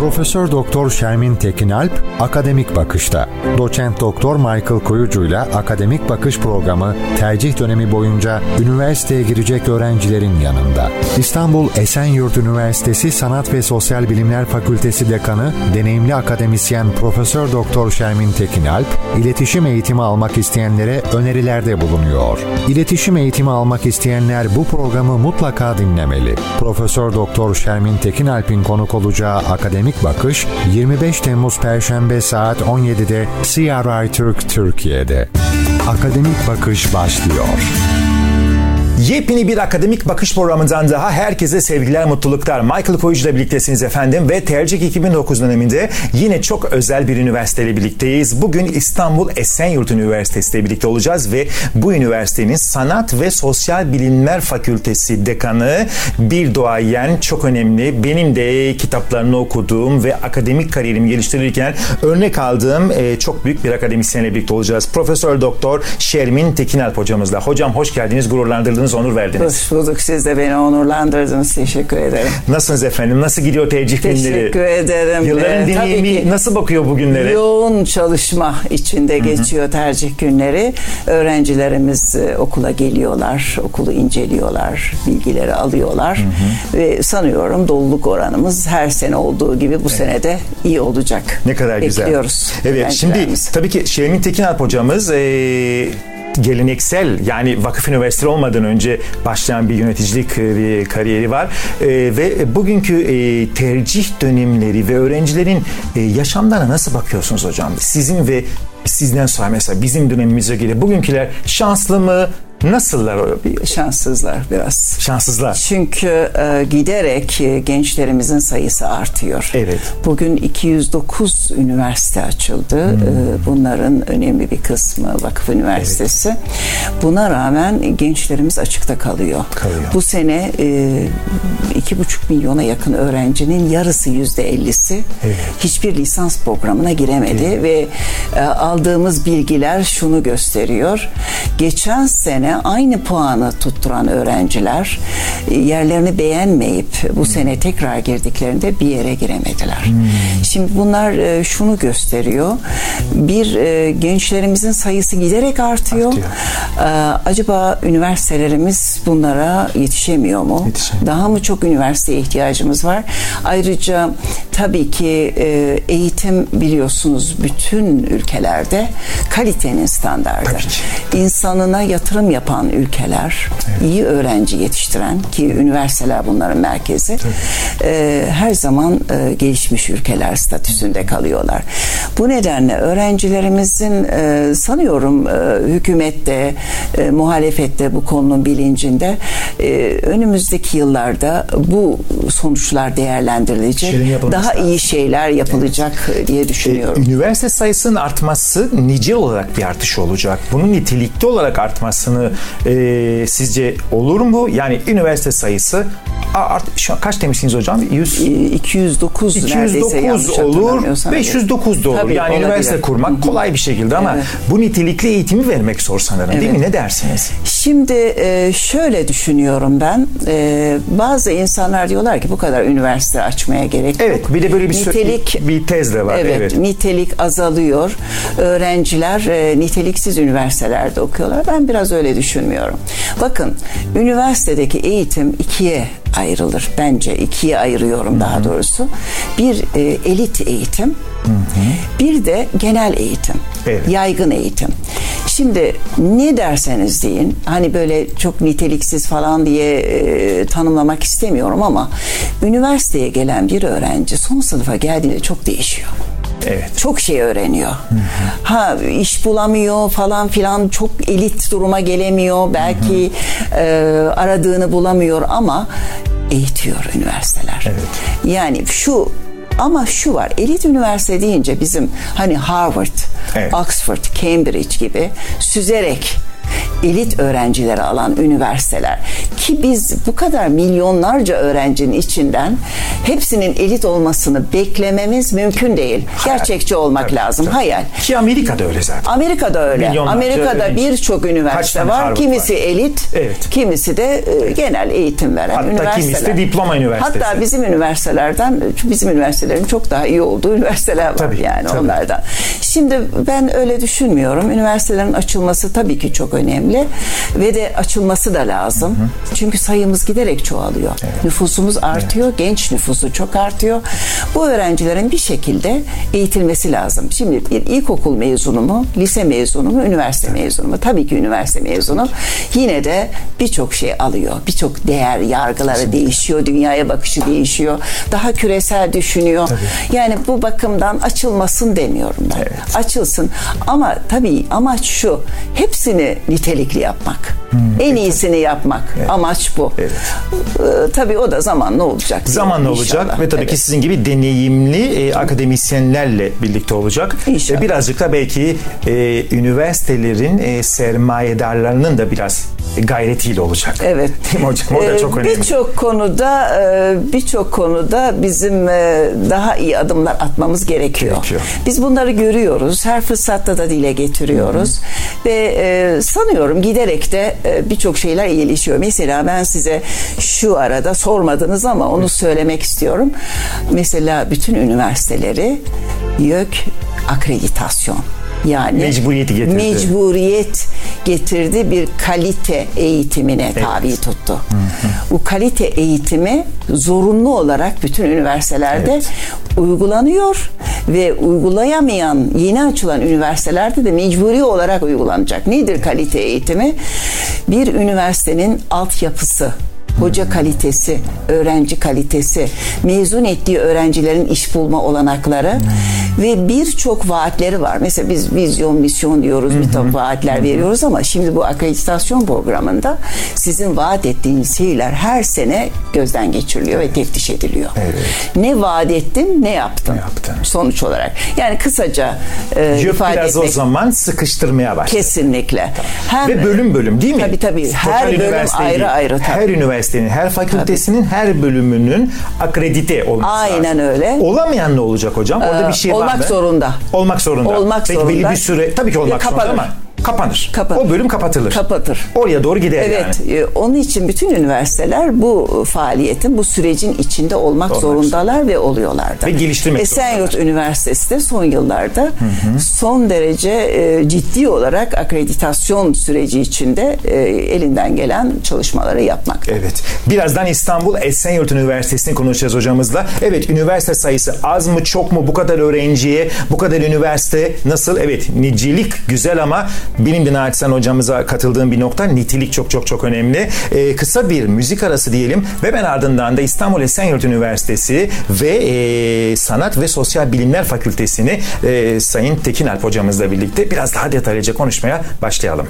Profesör Doktor Şermin Tekinalp akademik bakışta. Doçent Doktor Michael Koyucu ile akademik bakış programı tercih dönemi boyunca üniversiteye girecek öğrencilerin yanında. İstanbul Esenyurt Üniversitesi Sanat ve Sosyal Bilimler Fakültesi Dekanı, deneyimli akademisyen Profesör Doktor Şermin Tekinalp, iletişim eğitimi almak isteyenlere önerilerde bulunuyor. İletişim eğitimi almak isteyenler bu programı mutlaka dinlemeli. Profesör Doktor Şermin Tekinalp'in konuk olacağı akademik bakış 25 Temmuz Perşembe saat 17'de CRI Türk Türkiye'de. Akademik Bakış başlıyor. Yepyeni bir akademik bakış programından daha herkese sevgiler, mutluluklar. Michael Koyucu ile birliktesiniz efendim ve Tercih 2009 döneminde yine çok özel bir üniversiteyle birlikteyiz. Bugün İstanbul Esenyurt Üniversitesi ile birlikte olacağız ve bu üniversitenin Sanat ve Sosyal Bilimler Fakültesi dekanı bir doğayen çok önemli. Benim de kitaplarını okuduğum ve akademik kariyerimi geliştirirken örnek aldığım e, çok büyük bir akademisyenle birlikte olacağız. Profesör Doktor Şermin Tekinalp hocamızla. Hocam hoş geldiniz, gururlandırdınız geldiniz, onur verdiniz. Hoş bulduk. Siz de beni onurlandırdınız. Teşekkür ederim. Nasılsınız efendim? Nasıl gidiyor tercih günleri? Teşekkür ederim. Yılların ee, deneyimi nasıl bakıyor bugünlere? Yoğun çalışma içinde Hı-hı. geçiyor tercih günleri. Öğrencilerimiz e, okula geliyorlar, okulu inceliyorlar, bilgileri alıyorlar. Hı-hı. Ve sanıyorum doluluk oranımız her sene olduğu gibi bu evet. sene de iyi olacak. Ne kadar güzel. Bekliyoruz. Evet şimdi tabii ki Şermin Tekinalp hocamız e, geleneksel yani vakıf üniversitesi olmadan önce başlayan bir yöneticilik e, kariyeri var e, ve bugünkü e, tercih dönemleri ve öğrencilerin e, yaşamlarına nasıl bakıyorsunuz hocam? Sizin ve sizden sonra mesela bizim dönemimize göre bugünküler şanslı mı, Nasıllar o? Şanssızlar biraz. Şanssızlar. Çünkü e, giderek e, gençlerimizin sayısı artıyor. Evet. Bugün 209 üniversite açıldı. Hmm. E, bunların önemli bir kısmı Vakıf Üniversitesi. Evet. Buna rağmen gençlerimiz açıkta kalıyor. Kalıyor. Bu sene e, iki buçuk milyona yakın öğrencinin yarısı yüzde ellisi evet. hiçbir lisans programına giremedi evet. ve e, aldığımız bilgiler şunu gösteriyor. Geçen sene sene aynı puanı tutturan öğrenciler e, yerlerini beğenmeyip bu sene tekrar girdiklerinde bir yere giremediler. Hmm. Şimdi bunlar e, şunu gösteriyor. Bir e, gençlerimizin sayısı giderek artıyor. artıyor. Acaba üniversitelerimiz bunlara yetişemiyor mu? Yetişemiyor. Daha mı çok üniversiteye ihtiyacımız var? Ayrıca tabii ki eğitim biliyorsunuz bütün ülkelerde kalitenin standardı. İnsanına yatırım yapan ülkeler, evet. iyi öğrenci yetiştiren ki üniversiteler bunların merkezi e, her zaman e, gelişmiş ülkeler statüsünde kalıyorlar. Bu nedenle öğrencilerimizin e, sanıyorum e, hükümette, e, muhalefette bu konunun bilincinde e, önümüzdeki yıllarda bu sonuçlar değerlendirilecek. Daha iyi şeyler yapılacak evet. diye düşünüyorum. E, üniversite sayısının artması nicel olarak bir artış olacak. Bunun nitelikli olarak artmasını e, sizce olur mu? Yani üniversite sayısı art, şu an kaç demişsiniz hocam? 100 209 209 olur. 509 da olur. Tabii, yani üniversite kurmak Hı-hı. kolay bir şekilde ama evet. bu nitelikli eğitimi vermek zor sanırım evet. değil mi? Ne dersiniz? Şimdi e, şöyle düşünüyorum ben. E, bazı insanlar diyorlar ki bu kadar üniversite açmaya gerek yok. Evet. Bir de böyle bir nitelik bir tez de var. Evet, evet. Nitelik azalıyor. Öğrenciler e, niteliksiz üniversitelerde okuyorlar. Ben biraz öyle düşünmüyorum. Bakın üniversitedeki eğitim ikiye ayrılır. Bence ikiye ayırıyorum Hı-hı. daha doğrusu. Bir e, elit eğitim, Hı-hı. bir de genel eğitim, evet. yaygın eğitim. Şimdi ne derseniz deyin, hani böyle çok niteliksiz falan diye e, tanımlamak istemiyorum ama üniversiteye gelen bir öğrenci son sınıfa geldiğinde çok değişiyor. Evet. Çok şey öğreniyor. Hı hı. Ha iş bulamıyor falan filan çok elit duruma gelemiyor. Belki hı hı. E, aradığını bulamıyor ama eğitiyor üniversiteler. Evet. Yani şu ama şu var elit üniversite deyince bizim hani Harvard, evet. Oxford, Cambridge gibi süzerek elit öğrencileri alan üniversiteler ki biz bu kadar milyonlarca öğrencinin içinden hepsinin elit olmasını beklememiz mümkün değil. Hayal. Gerçekçi olmak tabii, lazım. Tabii. Hayal. Ki Amerika'da öyle zaten. Amerika'da öyle. Milyonlarca Amerika'da birçok üniversite var. Kimisi var. elit, evet. kimisi de e, genel eğitim veren Hatta üniversiteler. Hatta kimisi de diploma üniversitesi. Hatta bizim üniversitelerden bizim üniversitelerin çok daha iyi olduğu üniversiteler var tabii, yani tabii. onlardan. Şimdi ben öyle düşünmüyorum. Üniversitelerin açılması tabii ki çok önemli ve de açılması da lazım. Hı hı. Çünkü sayımız giderek çoğalıyor. Evet. Nüfusumuz artıyor. Evet. Genç nüfusu çok artıyor. Bu öğrencilerin bir şekilde eğitilmesi lazım. Şimdi bir ilkokul mezunu mu, lise mezunu mu, üniversite mezunu mu? Tabii ki üniversite mezunu. Yine de birçok şey alıyor. Birçok değer yargıları Kesinlikle. değişiyor. Dünyaya bakışı değişiyor. Daha küresel düşünüyor. Tabii. Yani bu bakımdan açılmasın demiyorum ben. Evet. Açılsın. Ama tabii amaç şu. Hepsini nitelikli yapmak. Hmm, en iyisini yapmak. Evet. Amaç bu. Evet. Ee, tabii o da zamanla olacak. Zamanla olacak ve tabii evet. ki sizin gibi deneyimli e, akademisyenlerle birlikte olacak. İnşallah. E, birazcık da belki e, üniversitelerin e, sermayedarlarının da biraz gayretiyle olacak. Evet. Değil mi hocam? O da çok önemli. Birçok konuda e, birçok konuda bizim e, daha iyi adımlar atmamız gerekiyor. gerekiyor. Biz bunları görüyoruz. Her fırsatta da dile getiriyoruz. Hı-hı. Ve e, sanıyorum giderek de birçok şeyler iyileşiyor. Mesela ben size şu arada sormadınız ama onu söylemek istiyorum. Mesela bütün üniversiteleri YÖK akreditasyon yani mecburiyeti getirdi. Mecburiyet getirdi bir kalite eğitimine evet. tabi tuttu. Hı hı. Bu kalite eğitimi zorunlu olarak bütün üniversitelerde evet. uygulanıyor ve uygulayamayan yeni açılan üniversitelerde de mecburi olarak uygulanacak. Nedir kalite eğitimi? Bir üniversitenin altyapısı hoca kalitesi, öğrenci kalitesi, mezun ettiği öğrencilerin iş bulma olanakları. Ve birçok vaatleri var. Mesela biz vizyon, misyon diyoruz, bir takım vaatler veriyoruz ama şimdi bu akreditasyon programında sizin vaat ettiğiniz şeyler her sene gözden geçiriliyor ve teftiş ediliyor. Evet. Ne vaat ettin, ne yaptın? Ne yaptın? Sonuç olarak. Yani kısaca e, ifade biraz etmek, o zaman sıkıştırmaya başladı. Kesinlikle. Hem, ve bölüm bölüm değil mi? Tabii tabii. Her bölüm ayrı ayrı. Tabii. Her üniversite üniversitenin, her fakültesinin Tabii. her bölümünün akredite olması Aynen lazım. öyle. Olamayan ne olacak hocam? Orada ee, bir şey var mı? Olmak zorunda. Olmak zorunda. Olmak Peki zorunda. belli bir süre tabii ki olmak zorunda ama kapanır. Kapanır. O bölüm kapatılır. Kapatır. Oraya doğru gider evet, yani. Evet. Onun için bütün üniversiteler bu faaliyetin, bu sürecin içinde olmak, olmak zorundalar ve oluyorlar da. Ve geliştirmek Esenyurt Üniversitesi de son yıllarda hı hı. son derece e, ciddi olarak akreditasyon süreci içinde e, elinden gelen çalışmaları yapmak. Evet. Birazdan İstanbul Esenyurt Üniversitesi'ni konuşacağız hocamızla. Evet, üniversite sayısı az mı, çok mu? Bu kadar öğrenciye, bu kadar üniversite nasıl? Evet, nicelik güzel ama benim de naçizane hocamıza katıldığım bir nokta nitelik çok çok çok önemli. Ee, kısa bir müzik arası diyelim ve ben ardından da İstanbul Esenyurt Üniversitesi ve e, Sanat ve Sosyal Bilimler Fakültesini e, Sayın Tekin Alp hocamızla birlikte biraz daha detaylıca konuşmaya başlayalım.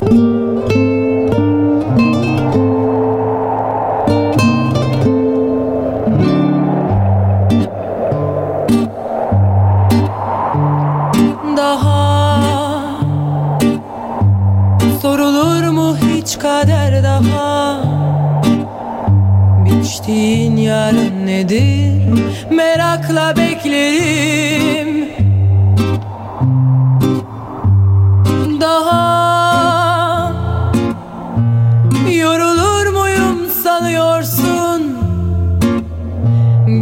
Nedir? Merakla beklerim. Daha yorulur muyum sanıyorsun?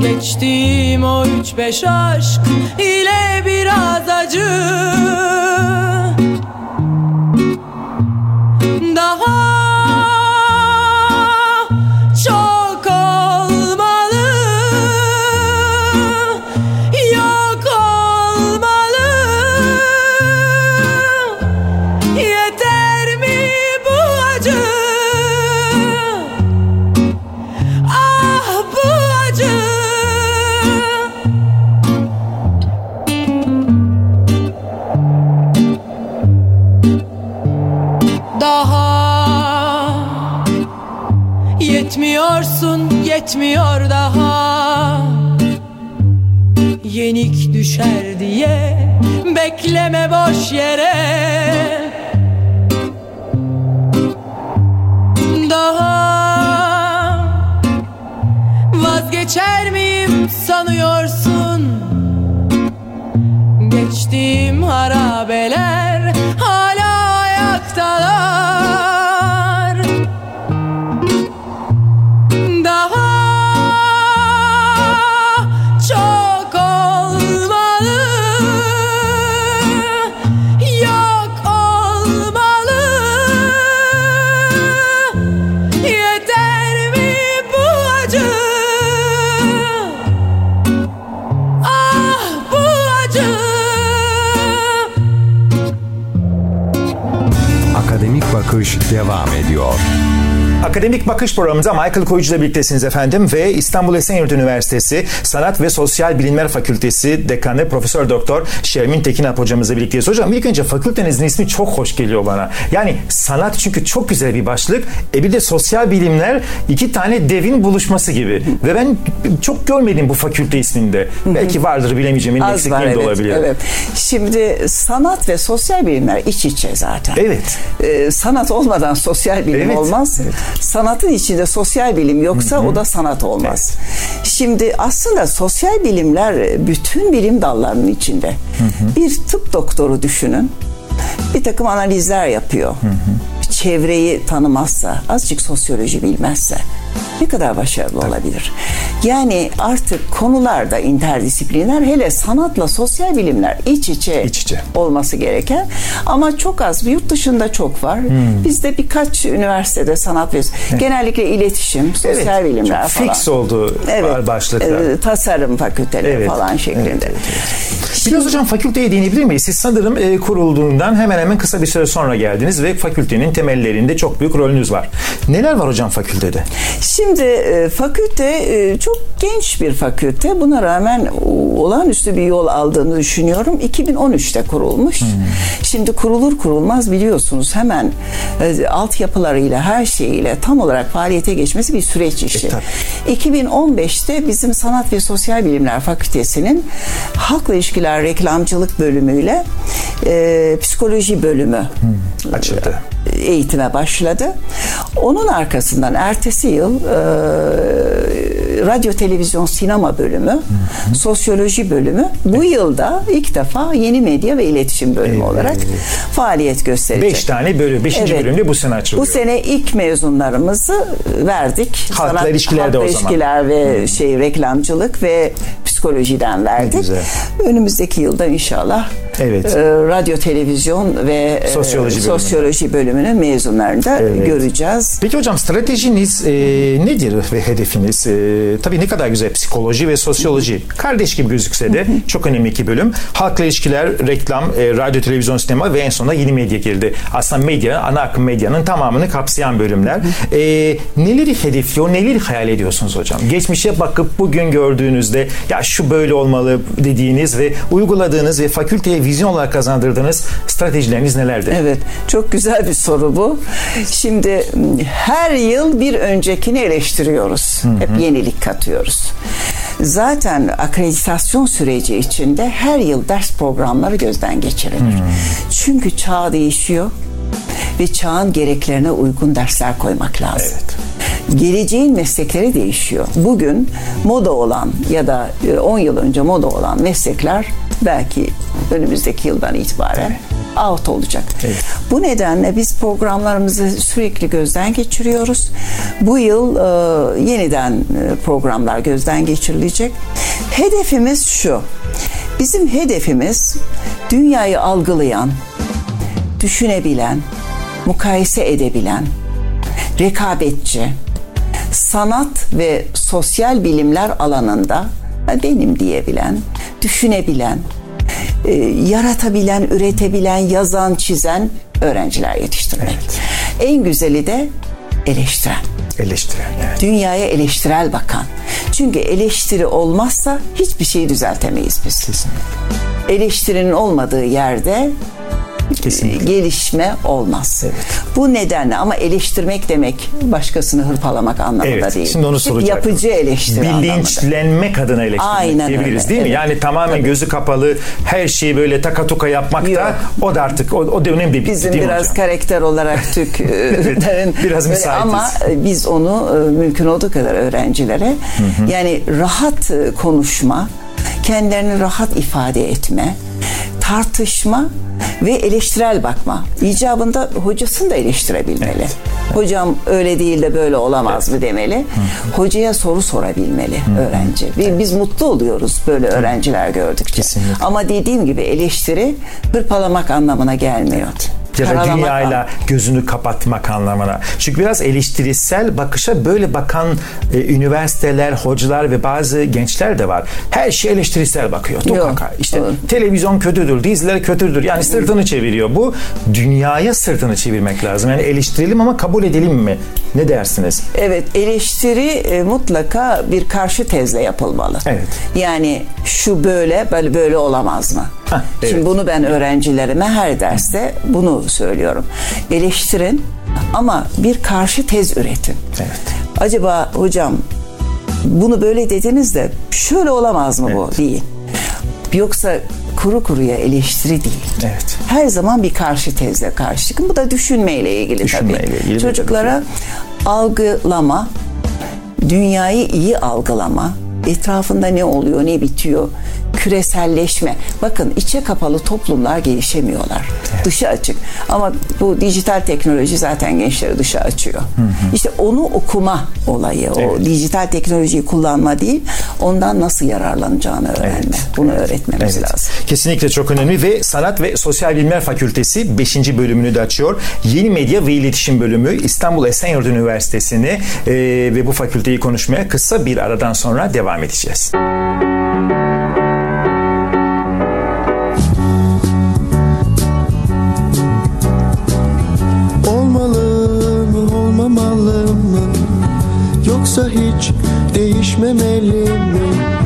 Geçtiğim o üç beş aşk ile biraz acı yetmiyor daha. Yenik düşer diye bekleme boş yere. Daha Vazgeçer miyim sanıyorsun? Geçtiğim harabeler devam ediyor. Akademik Bakış programımıza Michael Koyucu ile birliktesiniz efendim ve İstanbul Esenyurt Üniversitesi Sanat ve Sosyal Bilimler Fakültesi Dekanı Profesör Doktor Şermin Tekinap hocamızla birlikteyiz. Hocam ilk önce fakültenizin ismi çok hoş geliyor bana. Yani sanat çünkü çok güzel bir başlık. E bir de sosyal bilimler iki tane devin buluşması gibi. Ve ben çok görmedim bu fakülte isminde. Belki vardır bilemeyeceğim. Az var eksikliğim de evet, olabilir. evet. Şimdi sanat ve sosyal bilimler iç içe zaten. Evet. Ee, sanat olmadan sosyal bilim Evet, olmaz. evet. Sanatın içinde sosyal bilim yoksa o da sanat olmaz. Şimdi aslında sosyal bilimler bütün bilim dallarının içinde. Bir tıp doktoru düşünün. Bir takım analizler yapıyor. Çevreyi tanımazsa, azıcık sosyoloji bilmezse ne kadar başarılı olabilir? Yani artık konularda interdisipliner hele sanatla sosyal bilimler iç içe, İç içe. olması gereken ama çok az yurt dışında çok var. Hmm. Bizde birkaç üniversitede sanat ve genellikle iletişim, sosyal Evet, bilimler çok falan. fix oldu başlıklar. e, tasarım fakülteleri Evet, falan şeklinde. evet, evet, Biraz hocam fakülteye değinebilir miyiz? Siz sanırım e, kurulduğundan hemen hemen kısa bir süre sonra geldiniz ve fakültenin temellerinde çok büyük rolünüz var. Neler var hocam fakültede? Şimdi e, fakülte e, çok genç bir fakülte. Buna rağmen olağanüstü bir yol aldığını düşünüyorum. 2013'te kurulmuş. Hmm. Şimdi kurulur kurulmaz biliyorsunuz hemen e, altyapılarıyla her şeyiyle tam olarak faaliyete geçmesi bir süreç işi. E, tabii. 2015'te bizim Sanat ve Sosyal Bilimler Fakültesi'nin Halkla İlişkiler Reklamcılık bölümüyle e, psikoloji bölümü Açıldı. Eğitime başladı. Onun arkasından ertesi yıl e, radyo, televizyon, sinema bölümü, sosyoloji bölümü bu yılda ilk defa yeni medya ve iletişim bölümü Evet. olarak faaliyet gösterecek. Beş tane bölüm. Beşinci Evet. bölümde bu sene açılıyor. Bu sene ilk mezunlarımızı verdik. Halkla ilişkiler de o halkla zaman. ilişkiler ve şey reklamcılık ve psikolojiden verdik. güzel. Önümüzdeki yılda inşallah Evet. e, radyo, televizyon ve e, Sosyoloji bölümü. sosyoloji bölümünün mezunlarını da Evet. göreceğiz. Peki hocam stratejiniz e, nedir ve hedefiniz? E, tabii ne kadar güzel psikoloji ve sosyoloji. Kardeş gibi gözükse de çok önemli iki bölüm. Halkla ilişkiler, reklam, e, radyo, televizyon, sinema ve en sonunda yeni medya girdi. Aslında medya, ana akım medyanın tamamını kapsayan bölümler. E, neleri hedefliyor, neleri hayal ediyorsunuz hocam? Geçmişe bakıp bugün gördüğünüzde ya şu böyle olmalı dediğiniz ve uyguladığınız ve fakülteye vizyon olarak kazandırdığınız stratejileriniz nelerdir? Evet, çok güzel bir soru bu. Şimdi her yıl bir öncekini eleştiriyoruz. Hep yenilik katıyoruz. Zaten akreditasyon süreci içinde her yıl ders programları gözden geçirilir. Çünkü çağ değişiyor ve çağın gereklerine uygun dersler koymak lazım. Geleceğin meslekleri değişiyor. Bugün moda olan ya da e, 10 yıl önce moda olan meslekler belki önümüzdeki yıldan itibaren out olacak. Bu nedenle biz programlarımızı sürekli gözden geçiriyoruz. Bu yıl e, yeniden e, programlar gözden geçirilecek. Hedefimiz şu. Bizim hedefimiz dünyayı algılayan, düşünebilen, mukayese edebilen, rekabetçi, sanat ve sosyal bilimler alanında benim diyebilen, düşünebilen, e, yaratabilen, üretebilen, yazan, çizen öğrenciler yetiştirmek. En güzeli de eleştiren. Eleştiren yani. Dünyaya eleştirel bakan. Çünkü eleştiri olmazsa hiçbir şeyi düzeltemeyiz biz. Eleştirinin olmadığı yerde Kesinlikle. gelişme olmaz. Bu nedenle ama eleştirmek demek başkasını hırpalamak anlamında Evet, değil. şimdi onu soracaktım. Yapıcı eleştiri anlamında. Bilinçlenmek adına eleştirmek Aynen diyebiliriz öyle, değil mi? evet. Yani tamamen gözü kapalı her şeyi böyle taka tuka yapmak da Yok. o da artık o, o dönem bitti Bizim değil biraz hocam? karakter olarak Türklerin biraz müsaitiz. ama e, biz onu e, mümkün olduğu kadar öğrencilere yani rahat e, konuşma, kendilerini rahat ifade etme, tartışma ve eleştirel bakma. İcabında hocasını da eleştirebilmeli. Hocam öyle değil de böyle olamaz mı demeli. Hocaya soru sorabilmeli öğrenci. Ve Biz mutlu oluyoruz böyle öğrenciler gördükçe. Kesinlikle. Ama dediğim gibi eleştiri hırpalamak anlamına gelmiyor. Ya da dünyayla gözünü kapatmak anlamına. Çünkü biraz eleştirisel bakışa böyle bakan e, üniversiteler, hocalar ve bazı gençler de var. Her şey eleştirisel bakıyor. Tukaka. İşte doğru. televizyon kötüdür, diziler kötüdür. Yani sırtını çeviriyor. Bu dünyaya sırtını çevirmek lazım. Yani eleştirelim ama kabul edelim mi? Ne dersiniz? Evet eleştiri e, mutlaka bir karşı tezle yapılmalı. Evet. Yani şu böyle böyle böyle olamaz mı? Hah, evet. Şimdi bunu ben öğrencilerime her derste bunu söylüyorum. Eleştirin ama bir karşı tez üretin. Evet. Acaba hocam bunu böyle dediniz de şöyle olamaz mı bu? Değil. Yoksa kuru kuruya eleştiri değil. Evet. Her zaman bir karşı tezle karşı çıkın. Bu da düşünmeyle ilgili Düşünmeyle tabii. ilgili Çocuklara algılama, dünyayı iyi algılama, etrafında ne oluyor, ne bitiyor, küreselleşme. Bakın içe kapalı toplumlar gelişemiyorlar. Dışı açık. Ama bu dijital teknoloji zaten gençleri dışa açıyor. İşte onu okuma olayı, o Evet. dijital teknolojiyi kullanma değil, ondan nasıl yararlanacağını öğrenme. Bunu öğretmemiz Evet. lazım. Kesinlikle çok önemli ve Sanat ve Sosyal Bilimler Fakültesi 5. bölümünü de açıyor. Yeni Medya ve İletişim Bölümü İstanbul Esenyurt Üniversitesi'ni e, ve bu fakülteyi konuşmaya kısa bir aradan sonra devam edeceğiz. Olmalı Yoksa hiç değişmemeli mi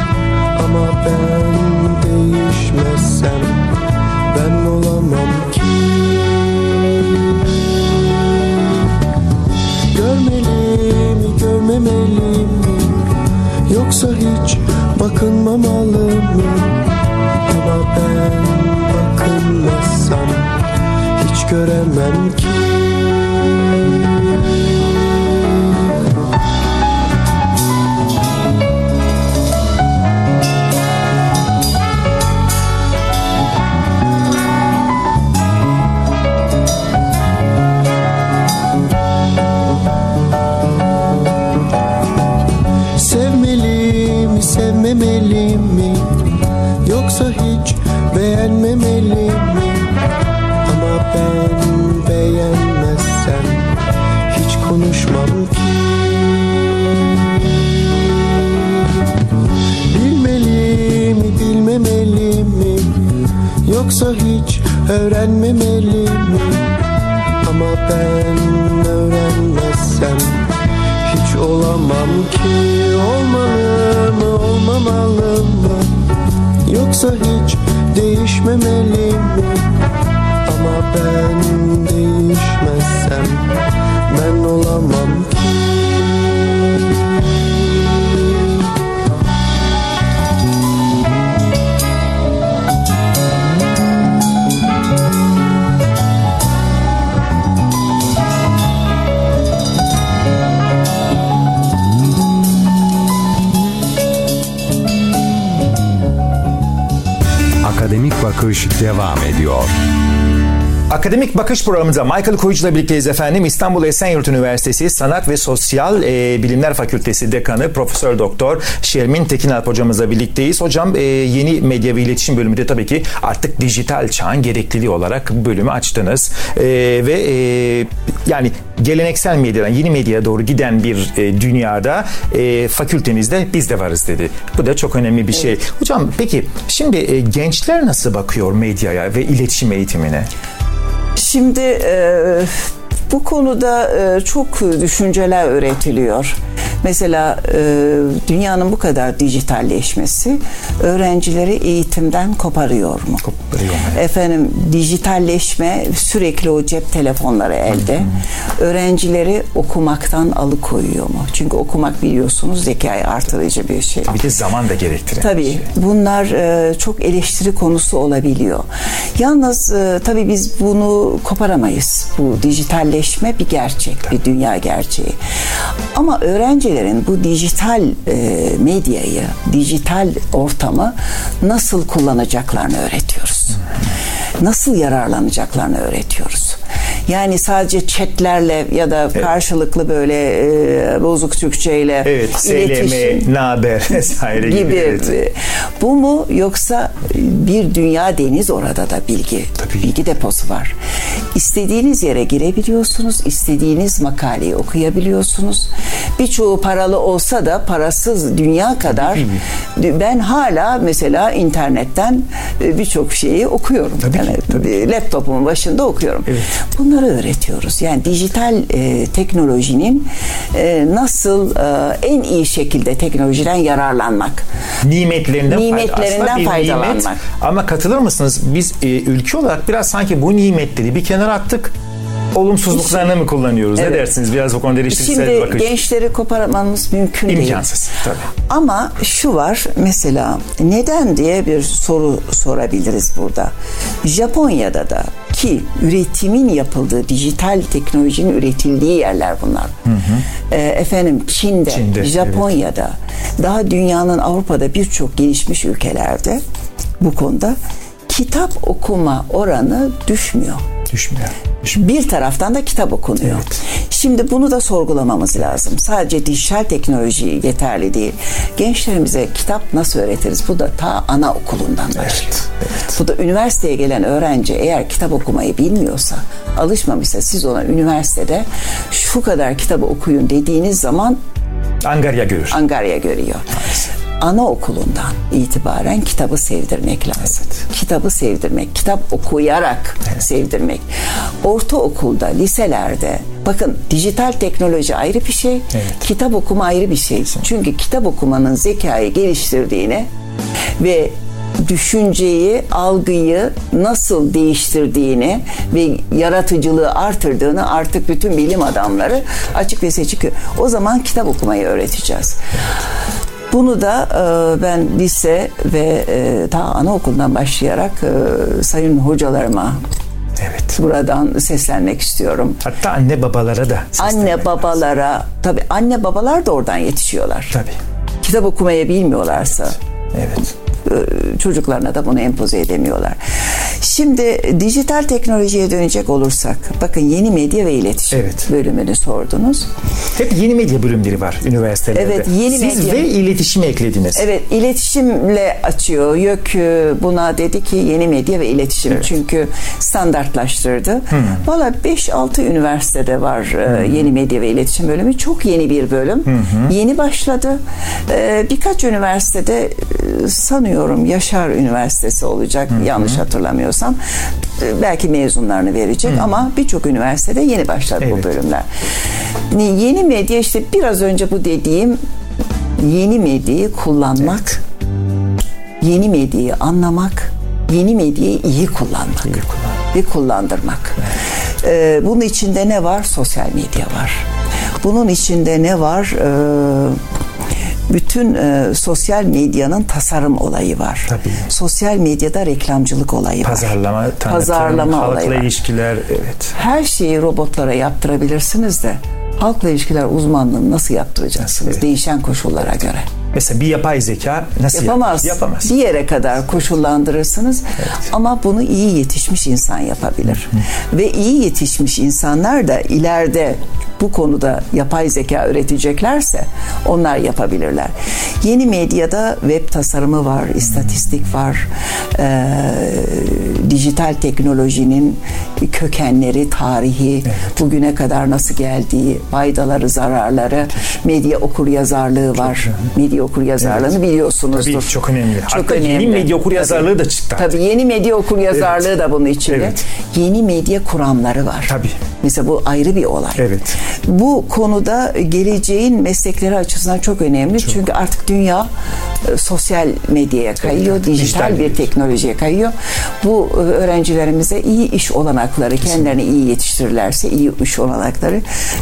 Bakış devam ediyor. Akademik Bakış programımızda Michael Koyucu'la birlikteyiz efendim. İstanbul Esenyurt Üniversitesi Sanat ve Sosyal e, Bilimler Fakültesi Dekanı Profesör Doktor Şermin Tekinalp hocamızla birlikteyiz. Hocam e, yeni medya ve iletişim bölümünde tabii ki artık dijital çağın gerekliliği olarak bölümü açtınız. E, ve e, yani geleneksel medyadan yeni medyaya doğru giden bir e, dünyada e, fakültemizde biz de varız dedi. Bu da çok önemli bir şey. Hocam peki şimdi e, gençler nasıl bakıyor medyaya ve iletişim eğitimine? Şimdi bu konuda çok düşünceler üretiliyor. Mesela e, dünyanın bu kadar dijitalleşmesi öğrencileri eğitimden koparıyor mu? Koparıyor mu? Efendim dijitalleşme sürekli o cep telefonları elde. Öğrencileri okumaktan alıkoyuyor mu? Çünkü okumak biliyorsunuz zekayı artırıcı bir şey. Bir de zaman da gerektiren. Tabii bir şey. bunlar e, çok eleştiri konusu olabiliyor. Yalnız e, tabii biz bunu koparamayız. Bu dijitalleşme bir gerçek, bir dünya gerçeği. Ama öğrencilerin bu dijital e, medyayı, dijital ortamı nasıl kullanacaklarını öğretiyoruz. Nasıl yararlanacaklarını öğretiyoruz. Yani sadece chatlerle ya da karşılıklı böyle e, bozuk Türkçeyle Evet, SLM, naber vesaire gibi. gibi. evet. Bu mu yoksa bir dünya deniz orada da bilgi Tabii. bilgi deposu var. İstediğiniz yere girebiliyorsunuz, istediğiniz makaleyi okuyabiliyorsunuz. Birçoğu paralı olsa da parasız dünya kadar ben hala mesela internetten e, birçok şeyi okuyorum. Tabii ki, Yani tabii laptopumun başında okuyorum. Evet. Bunları öğretiyoruz. Yani dijital e, teknolojinin e, nasıl e, en iyi şekilde teknolojiden yararlanmak. nimetlerinden, Nimetlerinden faydalanmak. nimet. Ama katılır mısınız? Biz e, ülke olarak biraz sanki bu nimetleri bir kenara attık. Olumsuzluklarını mı kullanıyoruz? Ne Evet. dersiniz? Biraz bu konuda eleştirisel Şimdi bakış. gençleri koparmamız mümkün değil. İmkansız. Tabii. Ama şu var mesela neden diye bir soru sorabiliriz burada. Japonya'da da ki üretimin yapıldığı dijital teknolojinin üretildiği yerler bunlar. Ee, efendim Çin'de, Çin'de, Japonya'da daha dünyanın Avrupa'da birçok gelişmiş ülkelerde bu konuda kitap okuma oranı düşmüyor. Düşmüyor. Bir taraftan da kitap okunuyor. Şimdi bunu da sorgulamamız lazım. Sadece dijital teknoloji yeterli değil. Gençlerimize kitap nasıl öğretiriz? Bu da ta anaokulundan başlıyor. Bu da üniversiteye gelen öğrenci eğer kitap okumayı bilmiyorsa, alışmamışsa siz ona üniversitede şu kadar kitabı okuyun dediğiniz zaman Angarya görür. angarya görüyor. Anaokulundan itibaren kitabı sevdirmek lazım. Kitabı sevdirmek, kitap okuyarak sevdirmek. Ortaokulda, liselerde bakın dijital teknoloji ayrı bir şey, kitap okuma ayrı bir şey. Çünkü kitap okumanın zekayı geliştirdiğini ve düşünceyi, algıyı nasıl değiştirdiğini ve yaratıcılığı artırdığını artık bütün bilim adamları açık ve seçik. O zaman kitap okumayı öğreteceğiz. Bunu da e, ben lise ve e, ta anaokulundan başlayarak e, sayın hocalarıma Evet. buradan seslenmek istiyorum. Hatta anne babalara da Anne lazım. babalara, tabii anne babalar da oradan yetişiyorlar. Tabii. Kitap okumayı bilmiyorlarsa Evet. e, çocuklarına da bunu empoze edemiyorlar. Şimdi dijital teknolojiye dönecek olursak, bakın yeni medya ve iletişim Evet. bölümünü sordunuz. Hep yeni medya bölümleri var üniversitelerde. Evet, yeni Siz medya. ve iletişimi eklediniz. Evet, iletişimle açıyor. YÖK buna dedi ki yeni medya ve iletişim çünkü standartlaştırdı. Valla 5-6 üniversitede var e, yeni medya ve iletişim bölümü. Çok yeni bir bölüm. Yeni başladı. E, birkaç üniversitede e, sanıyorum Yaşar Üniversitesi olacak yanlış hatırlamıyorsam. E, belki mezunlarını verecek ama birçok üniversitede yeni başladı Evet. bu bölümler. Yeni medya işte biraz önce bu dediğim yeni medyayı kullanmak, yeni medyayı anlamak, yeni medyayı iyi kullanmak ve kullandırmak. Ee, bunun içinde ne var? Sosyal medya var. Bunun içinde ne var? Ee, bütün e, sosyal medyanın tasarım olayı var. Tabii. Sosyal medyada reklamcılık olayı var. Pazarlama, tanıtım, Pazarlama halkla olayı var. ilişkiler. Evet. Her şeyi robotlara yaptırabilirsiniz de halkla ilişkiler uzmanlığını nasıl yaptıracaksınız? Evet. Değişen koşullara göre. Mesela bir yapay zeka nasıl yap- Yapamaz. Yapamaz. Bir yere kadar koşullandırırsınız ama bunu iyi yetişmiş insan yapabilir. Ve iyi yetişmiş insanlar da ileride bu konuda yapay zeka üreteceklerse onlar yapabilirler. Yeni medyada web tasarımı var, istatistik var. e, dijital teknolojinin kökenleri, tarihi, bugüne kadar nasıl geldiği, faydaları, zararları, medya okur yazarlığı var. Medya okur yazarlığını biliyorsunuzdur. Tabii çok önemli. Çok Hatta önemli. yeni medya okur Tabii. yazarlığı da çıktı. artık. Tabii yeni medya okur yazarlığı Evet. da bunun içinde. Evet. Yeni medya kuramları var. Tabii. Mesela bu ayrı bir olay. Evet. Bu konuda geleceğin meslekleri açısından çok önemli. Çünkü artık dünya e, sosyal medyaya kayıyor, tabii. dijital, Dijital bir teknolojiye kayıyor. Bu e, öğrencilerimize iyi iş olanakları, kendilerini iyi yetiştirirlerse iyi iş olanakları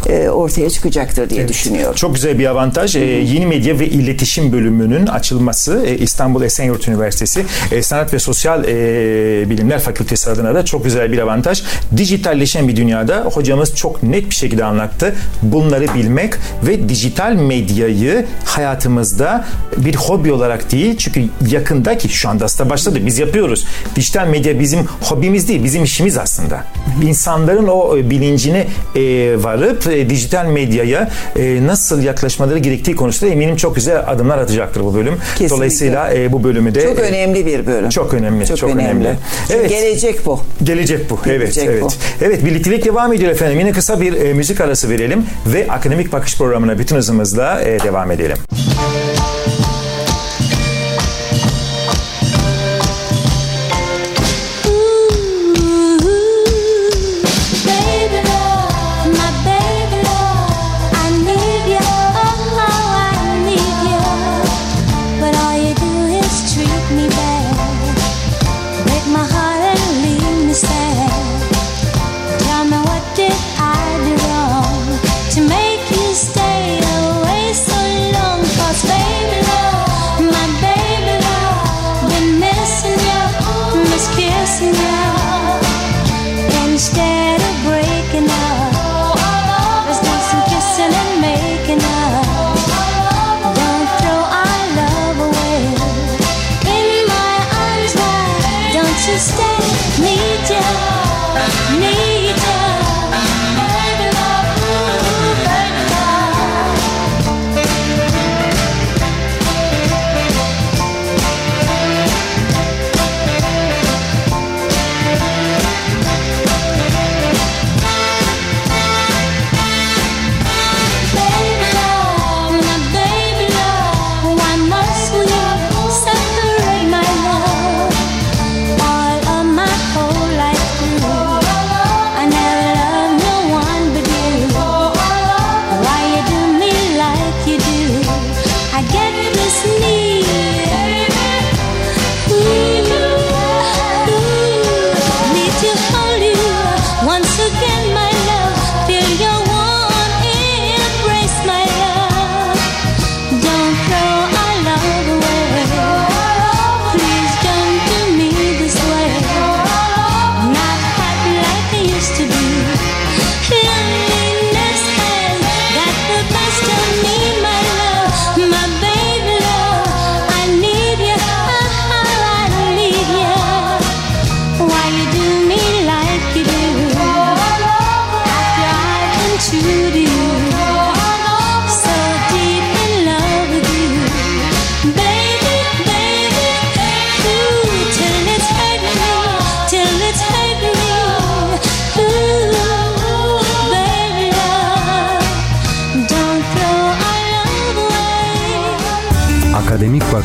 e, ortaya çıkacaktır diye düşünüyorum. Çok güzel bir avantaj. Ee, yeni medya ve iletişim bölümünün açılması e, İstanbul Esenyurt Üniversitesi e, Sanat ve Sosyal e, Bilimler Fakültesi adına da çok güzel bir avantaj. Dijitalleşen bir dünyada hocamız çok net bir şekilde anlattı. Bunları bilmek ve dijital medyayı hayatımızda bir hobi olarak değil çünkü yakındaki şu anda aslında başladı biz yapıyoruz. Dijital medya bizim hobimiz değil bizim işimiz aslında. İnsanların o e, bilincine e, varıp e, dijital medyaya e, nasıl yaklaşmaları gerektiği konusunda eminim çok güzel adımlar atacaktır bu bölüm. Kesinlikle. Dolayısıyla e, bu bölümü de Çok e, önemli bir bölüm. çok önemli, çok, Çok, önemli. önemli. Evet. Gelecek bu. Gelecek bu. Gelecek evet, bu. evet. Evet, birliktelik devam ediyor efendim. Yine kısa bir e, müzik arası verelim ve akademik bakış programına bütün hızımızla e, devam edelim. Baby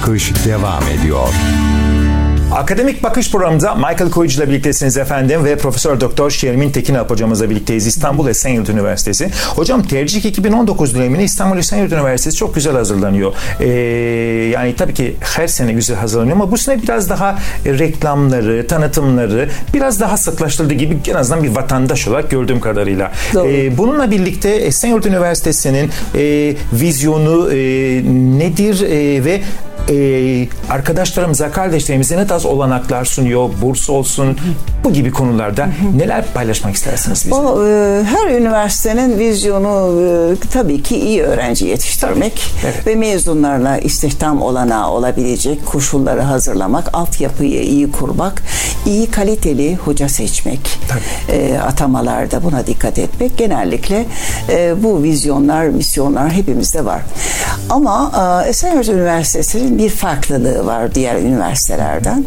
Bakış devam ediyor. Akademik Bakış programında Michael Koyucu ile birliktesiniz efendim ve Profesör Doktor Şermin Tekinalp hocamızla birlikteyiz İstanbul Esenyurt Üniversitesi. Hocam tercih 2019 dönemine İstanbul Esenyurt Üniversitesi çok güzel hazırlanıyor. Ee, yani tabii ki her sene güzel hazırlanıyor ama bu sene biraz daha reklamları, tanıtımları biraz daha sıklaştırdı gibi en azından bir vatandaş olarak gördüğüm kadarıyla. Doğru. Ee, bununla birlikte Esenyurt Üniversitesi'nin e, vizyonu e, nedir e, ve e, arkadaşlarımıza, kardeşlerimize ne tarz olanaklar sunuyor, burs olsun, bu gibi konularda neler paylaşmak istersiniz bizimle? O e, her üniversitenin vizyonu e, tabii ki iyi öğrenci yetiştirmek evet. ve mezunlarla istihdam olanağı olabilecek koşulları hazırlamak, altyapıyı iyi kurmak, iyi kaliteli hoca seçmek, e, atamalarda buna dikkat etmek genellikle e, bu vizyonlar, misyonlar hepimizde var. Ama e, Esenyurt Üniversitesi'nin bir farklılığı var diğer üniversitelerden.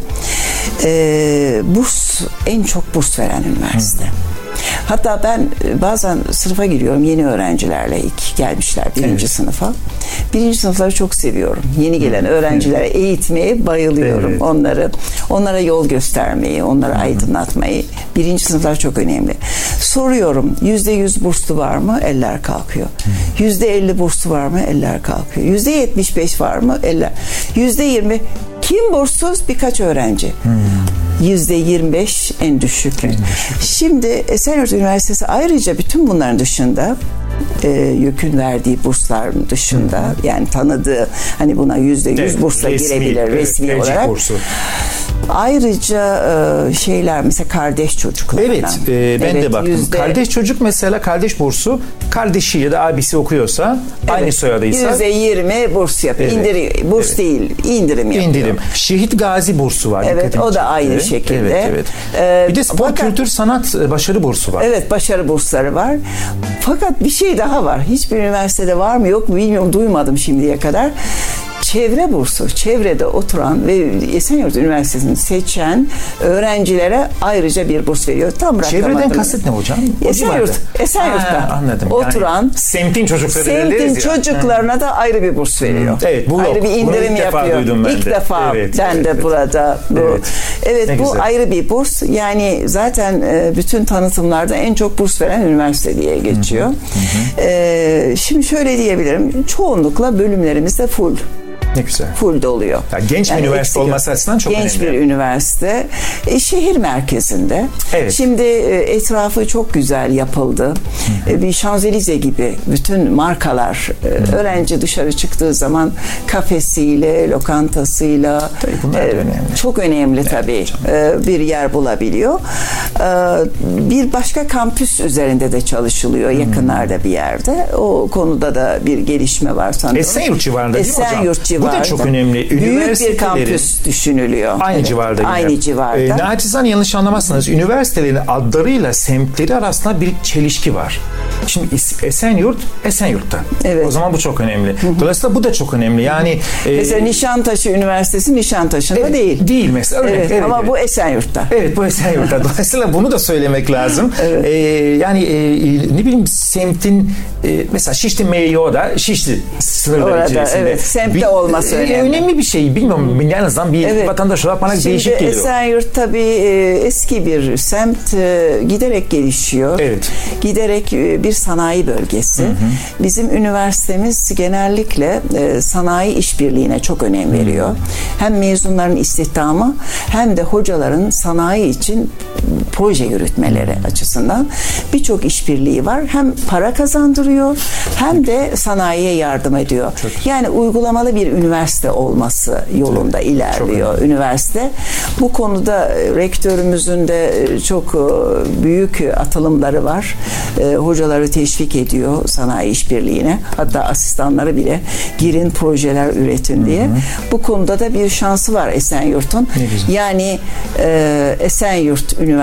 E, burs, en çok burs veren üniversite. Hatta ben e, bazen sınıfa giriyorum yeni öğrencilerle ilk gelmişler birinci Evet. sınıfa. Birinci sınıfları çok seviyorum. Yeni gelen öğrencilere eğitmeye bayılıyorum. Evet. Onları, onlara yol göstermeyi, onları aydınlatmayı. Birinci sınıflar çok önemli. Soruyorum yüzde yüz burslu var mı? Eller kalkıyor. Yüzde elli burslu var mı? Eller kalkıyor. Yüzde yetmiş beş var mı? Eller. Yüzde yirmi kim burssuz? Birkaç öğrenci. Yüzde 25 en düşük. Şimdi Esenyurt Üniversitesi ayrıca bütün bunların dışında e, YÖK'ün verdiği burslar dışında yani tanıdığı hani buna yüzde yüz Evet, bursla resmi, girebilir evet, resmi olarak. bursu. Ayrıca e, şeyler mesela kardeş çocuklarına. Evet, e, ben de Evet, baktım. yüzde- Kardeş çocuk mesela kardeş bursu kardeşi ya da abisi okuyorsa aynı Evet, soyadıysa Yüzde yirmi burs yapıyor. Evet, İndiri- burs evet. değil, indirim yapıyor. indirim. Şehit Gazi bursu var. Evet, o da aynı şekilde. Evet, evet. Ee, bir de spor fakat- kültür sanat e, başarı bursu var. Evet başarı bursları var. Fakat bir şey daha var. Hiçbir üniversitede var mı yok mu bilmiyorum duymadım şimdiye kadar. Çevre bursu, çevrede oturan ve Esenyurt Üniversitesi'ni seçen öğrencilere ayrıca bir burs veriyor. Tam Çevreden kasıt ne hocam? O Esenyurt. Esenyurt'ta Ha, anladım. oturan yani, semtin çocukları Semtin deriz ya. çocuklarına da ayrı bir burs veriyor. Evet, bu yok. ayrı bir Bunu indirim ilk defa yapıyor. duydum ben ilk de. defa Evet, ben evet, de evet. burada bu. Evet. Evet, Ne bu güzel. ayrı bir burs. Yani zaten e, bütün tanıtımlarda en çok burs veren üniversite diye geçiyor. E, şimdi şöyle diyebilirim. Çoğunlukla bölümlerimiz de full Ne güzel. full doluyor. Ya genç bir üniversite eksik yok. olması açısından çok genç önemli. bir üniversite. E, şehir merkezinde. Evet. Şimdi e, etrafı çok güzel yapıldı. E, bir Şanzelize gibi bütün markalar e, öğrenci dışarı çıktığı zaman kafesiyle, lokantasıyla Tabii bunlar e, önemli. çok önemli tabii e, bir yer bulabiliyor. E, bir başka kampüs üzerinde de çalışılıyor yakınlarda bir yerde. O konuda da bir gelişme var sanıyorum. Esenyurt civarında değil mi hocam? Esenyurt Bu da çok önemli. Büyük bir kampüs düşünülüyor. Aynı Evet, civarda yine. Aynı civarda. Ee, naçizane yanlış anlamazsanız üniversitelerin adlarıyla semtleri arasında bir çelişki var. Şimdi Es- Esenyurt, Esenyurt'ta. Evet. O zaman bu çok önemli. Dolayısıyla bu da çok önemli. Yani e, Mesela Nişantaşı Üniversitesi Nişantaşı'nda evet, değil. Değil mesela. Örnek, Evet, evet, ama evet. bu Esenyurt'ta. Evet bu Esenyurt'ta. Dolayısıyla bunu da söylemek lazım. Ee, yani e, ne bileyim semtin e, mesela Şişli Meyo da Şişli sınırları Orada, içerisinde. evet, semtte olması e, önemli. Önemli bir şey. Bilmiyorum en azından bir Evet. vatandaş olarak bana Şimdi değişik geliyor. Esenyurt tabii e, eski bir semt e, giderek gelişiyor. Evet. Giderek e, bir sanayi bölgesi. Bizim üniversitemiz genellikle sanayi işbirliğine çok önem veriyor. Hem mezunların istihdamı hem de hocaların sanayi için proje yürütmeleri açısından birçok işbirliği var. Hem para kazandırıyor hem de sanayiye yardım ediyor. Yani uygulamalı bir üniversite olması yolunda ilerliyor üniversite. Bu konuda e, rektörümüzün de e, çok e, büyük atılımları var. Hocaları teşvik ediyor sanayi işbirliğine. Hatta asistanları bile girin projeler üretin diye. Bu konuda da bir şansı var Esenyurt'un. Yani e, Esenyurt Üniversitesi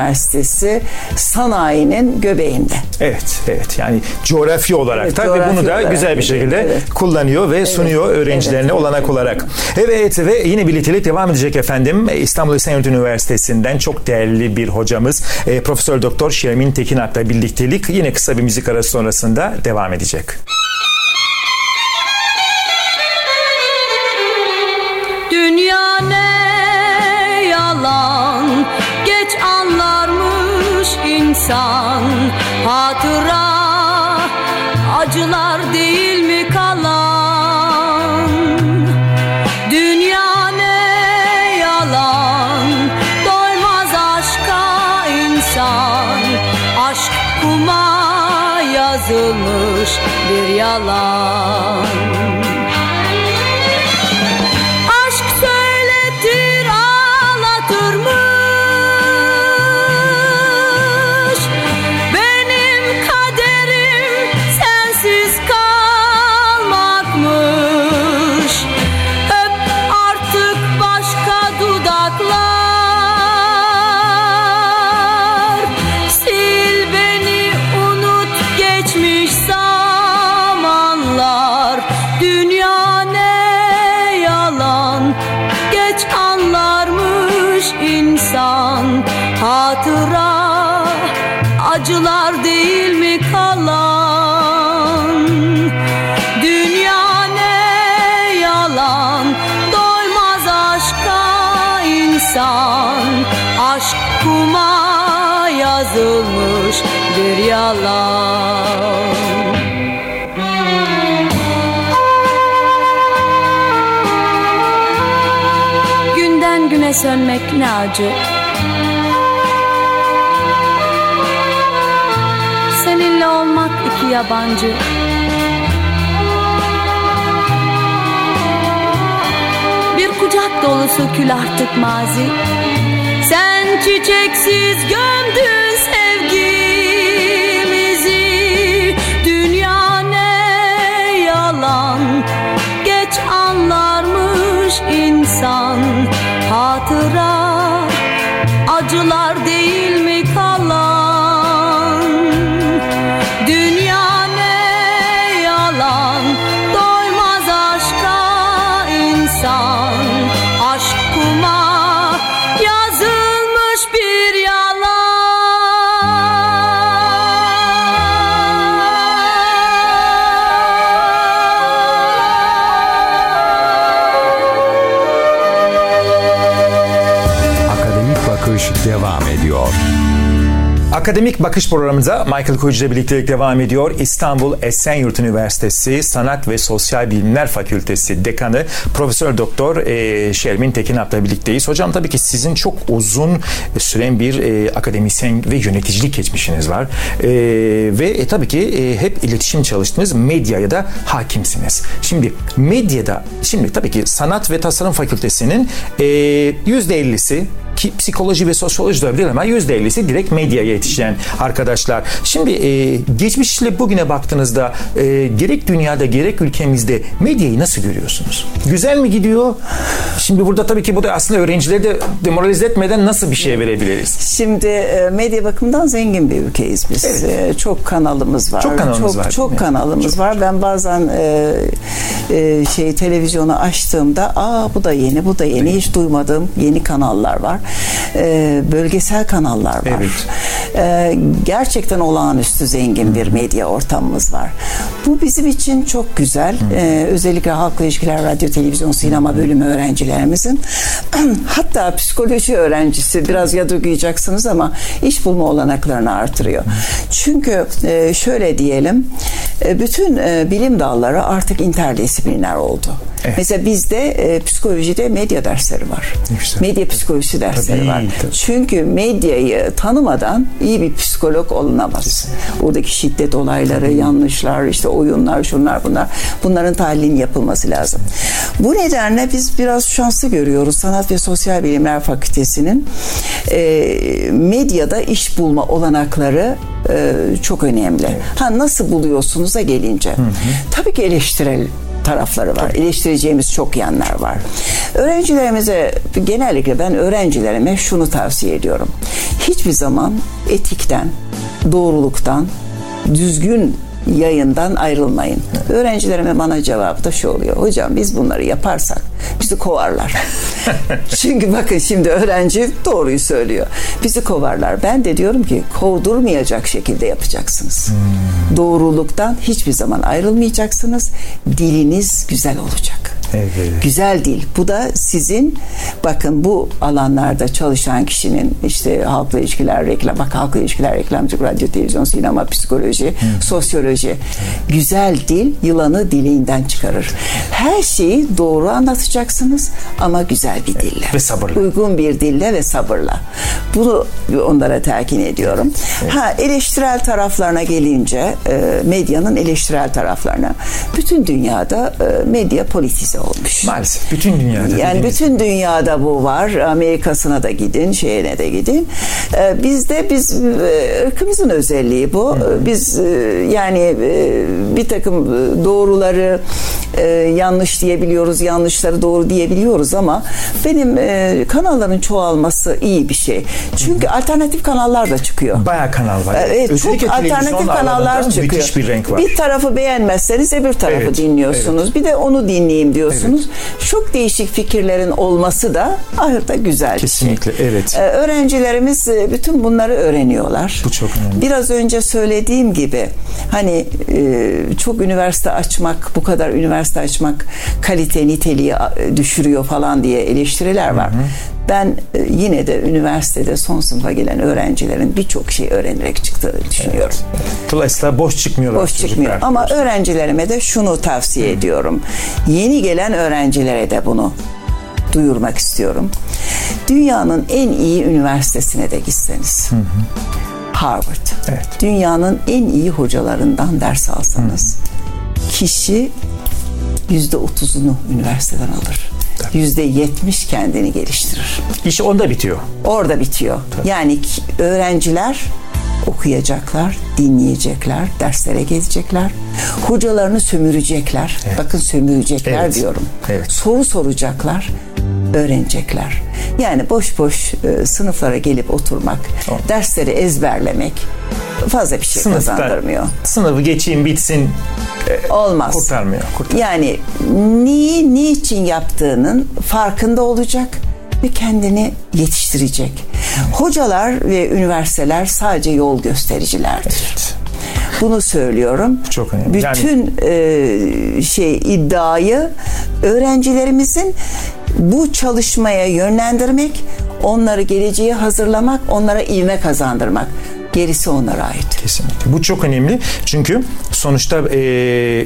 sanayinin göbeğinde. Evet, evet. Yani coğrafi olarak Evet, da ve bunu da güzel bir şekilde evet. kullanıyor ve sunuyor öğrencilerine evet, olanak olarak. Evet ve yine birliktelik devam edecek efendim. İstanbul Esenyurt Üniversitesi'nden çok değerli bir hocamız e, Profesör Doktor Şermin Tekinak'la birliktelik yine kısa bir müzik arası sonrasında devam edecek. İnsan. Hatıra Acılar değil mi kalan? Dünya ne yalan? Doymaz aşka insan. Aşk kuma yazılmış bir yalan yalan. Günden güne sönmek ne acı. Seninle olmak iki yabancı. Bir kucak dolusu kül artık mazi. Sen çiçeksiz gömdün insan Hatıra Akademik Bakış programımıza Michael Koyucu ile birliktelik devam ediyor. İstanbul Esenyurt Üniversitesi Sanat ve Sosyal Bilimler Fakültesi Dekanı Profesör Doktor e, Şermin Tekinap'la birlikteyiz. Hocam tabii ki sizin çok uzun süren bir e, akademisyen ve yöneticilik geçmişiniz var. E, ve e, tabii ki e, hep iletişim çalıştınız. Medyaya da hakimsiniz. Şimdi medyada, şimdi tabii ki Sanat ve Tasarım Fakültesinin e, %50'si ki psikoloji ve sosyoloji de olabilir ama %50'si direkt medyaya yetişen arkadaşlar. Şimdi e, geçmişle bugüne baktığınızda e, gerek dünyada gerek ülkemizde medyayı nasıl görüyorsunuz? Güzel mi gidiyor? Şimdi burada tabii ki bu da aslında öğrencileri de demoralize etmeden nasıl bir şey verebiliriz? Şimdi e, medya bakımından zengin bir ülkeyiz biz. Evet. E, Çok kanalımız var. Çok kanalımız çok, var. Çok kanalımız var. Ben bazen e, e, şey televizyonu açtığımda aa bu da yeni, bu da yeni hiç duymadığım yeni kanallar var. E, bölgesel kanallar var. Evet. E, gerçekten olağanüstü zengin bir medya ortamımız var. Bu bizim için çok güzel. E, özellikle halkla ilişkiler, radyo, televizyon, sinema bölümü öğrencilerimizin hatta psikoloji öğrencisi biraz yadırgayacaksınız ama iş bulma olanaklarını artırıyor. Çünkü e, şöyle diyelim e, bütün e, bilim dalları artık interdisipliner oldu. Evet. Mesela bizde e, psikolojide medya dersleri var. Güzel. Medya psikolojisi dersleri Tabii, var. tabii. Çünkü medyayı tanımadan iyi bir psikolog olunamaz. Oradaki şiddet olayları, yanlışlar, işte oyunlar, şunlar bunlar. Bunların tahlilinin yapılması lazım. Bu nedenle biz biraz şanslı görüyoruz. Sanat ve Sosyal Bilimler Fakültesi'nin e, medyada iş bulma olanakları e, çok önemli. Ha nasıl buluyorsunuz'a gelince. Tabii ki eleştirel tarafları var. Eleştireceğimiz çok yanlar var. Öğrencilerimize genellikle ben öğrencilerime şunu tavsiye ediyorum. Hiçbir zaman etikten, doğruluktan, düzgün yayından ayrılmayın. Öğrencilerime bana cevabı da şu oluyor. Hocam biz bunları yaparsak bizi kovarlar. Çünkü bakın şimdi öğrenci doğruyu söylüyor. Bizi kovarlar. Ben de diyorum ki kovdurmayacak şekilde yapacaksınız. Doğruluktan hiçbir zaman ayrılmayacaksınız. Diliniz güzel olacak. Evet. Güzel dil. Bu da sizin bakın bu alanlarda çalışan kişinin işte halkla ilişkiler, reklam, bak halkla ilişkiler, reklamcılık, radyo, televizyon, sinema, psikoloji, sosyoloji. Güzel dil yılanı dilinden çıkarır. Her şeyi doğru anlatacaksınız ama güzel bir dille. Ve sabırla. Uygun bir dille ve sabırla. Bunu onlara telkin ediyorum. Ha eleştirel taraflarına gelince e, medyanın eleştirel taraflarına bütün dünyada e, medya politize olmuş. Maalesef bütün dünyada. Yani bütün dünyada bu var. Amerika'sına da gidin, şeyine de gidin. Ee, bizde biz e, ırkımızın özelliği bu. Biz e, yani e, bir takım doğruları yanlış diyebiliyoruz, yanlışları doğru diyebiliyoruz ama benim kanalların çoğalması iyi bir şey. Çünkü alternatif kanallar da çıkıyor. Bayağı kanal var. Evet, Özellikle çok alternatif kanallar çıkıyor. Müthiş bir renk var. Bir tarafı beğenmezseniz öbür tarafı Evet, dinliyorsunuz. Bir de onu dinleyeyim ediyorsunuz. Çok değişik fikirlerin olması da ayrıca güzel Kesinlikle, bir şey. evet. Ee, öğrencilerimiz e, bütün bunları öğreniyorlar. Bu çok önemli. Biraz önce söylediğim gibi hani e, çok üniversite açmak, bu kadar üniversite açmak kalite niteliği düşürüyor falan diye eleştiriler var. Ben e, yine de üniversitede son sınıfa gelen öğrencilerin birçok şey öğrenerek çıktığını düşünüyorum. Dolayısıyla boş çıkmıyorlar Boş çıkmıyor. Ama öğrencilerime de şunu tavsiye ediyorum. Yeni gelen öğrencilere de bunu duyurmak istiyorum. Dünyanın en iyi üniversitesine de gitseniz. Harvard. Evet. Dünyanın en iyi hocalarından ders alsanız. Kişi yüzde otuzunu üniversiteden alır. Yüzde yetmiş kendini geliştirir. İş onda bitiyor. Orada bitiyor. Yani ki- öğrenciler okuyacaklar, dinleyecekler, derslere gelecekler. Hocalarını sömürecekler. Bakın sömürecekler Evet. diyorum. Evet. Soru soracaklar, öğrenecekler. Yani boş boş e, sınıflara gelip oturmak, dersleri ezberlemek fazla bir şey Sınıfta kazandırmıyor. sınavı geçeyim bitsin Olmaz. kurtarmıyor. kurtarmıyor. Yani neyi niçin yaptığının farkında olacak ve kendini yetiştirecek. Hocalar ve üniversiteler sadece yol göstericilerdir. Bunu söylüyorum. Çok önemli. Yani- Bütün e, şey iddiayı öğrencilerimizin bu çalışmaya yönlendirmek, onları geleceğe hazırlamak, onlara ivme kazandırmak. Gerisi onlara ait. Kesinlikle. Bu çok önemli. Çünkü sonuçta e,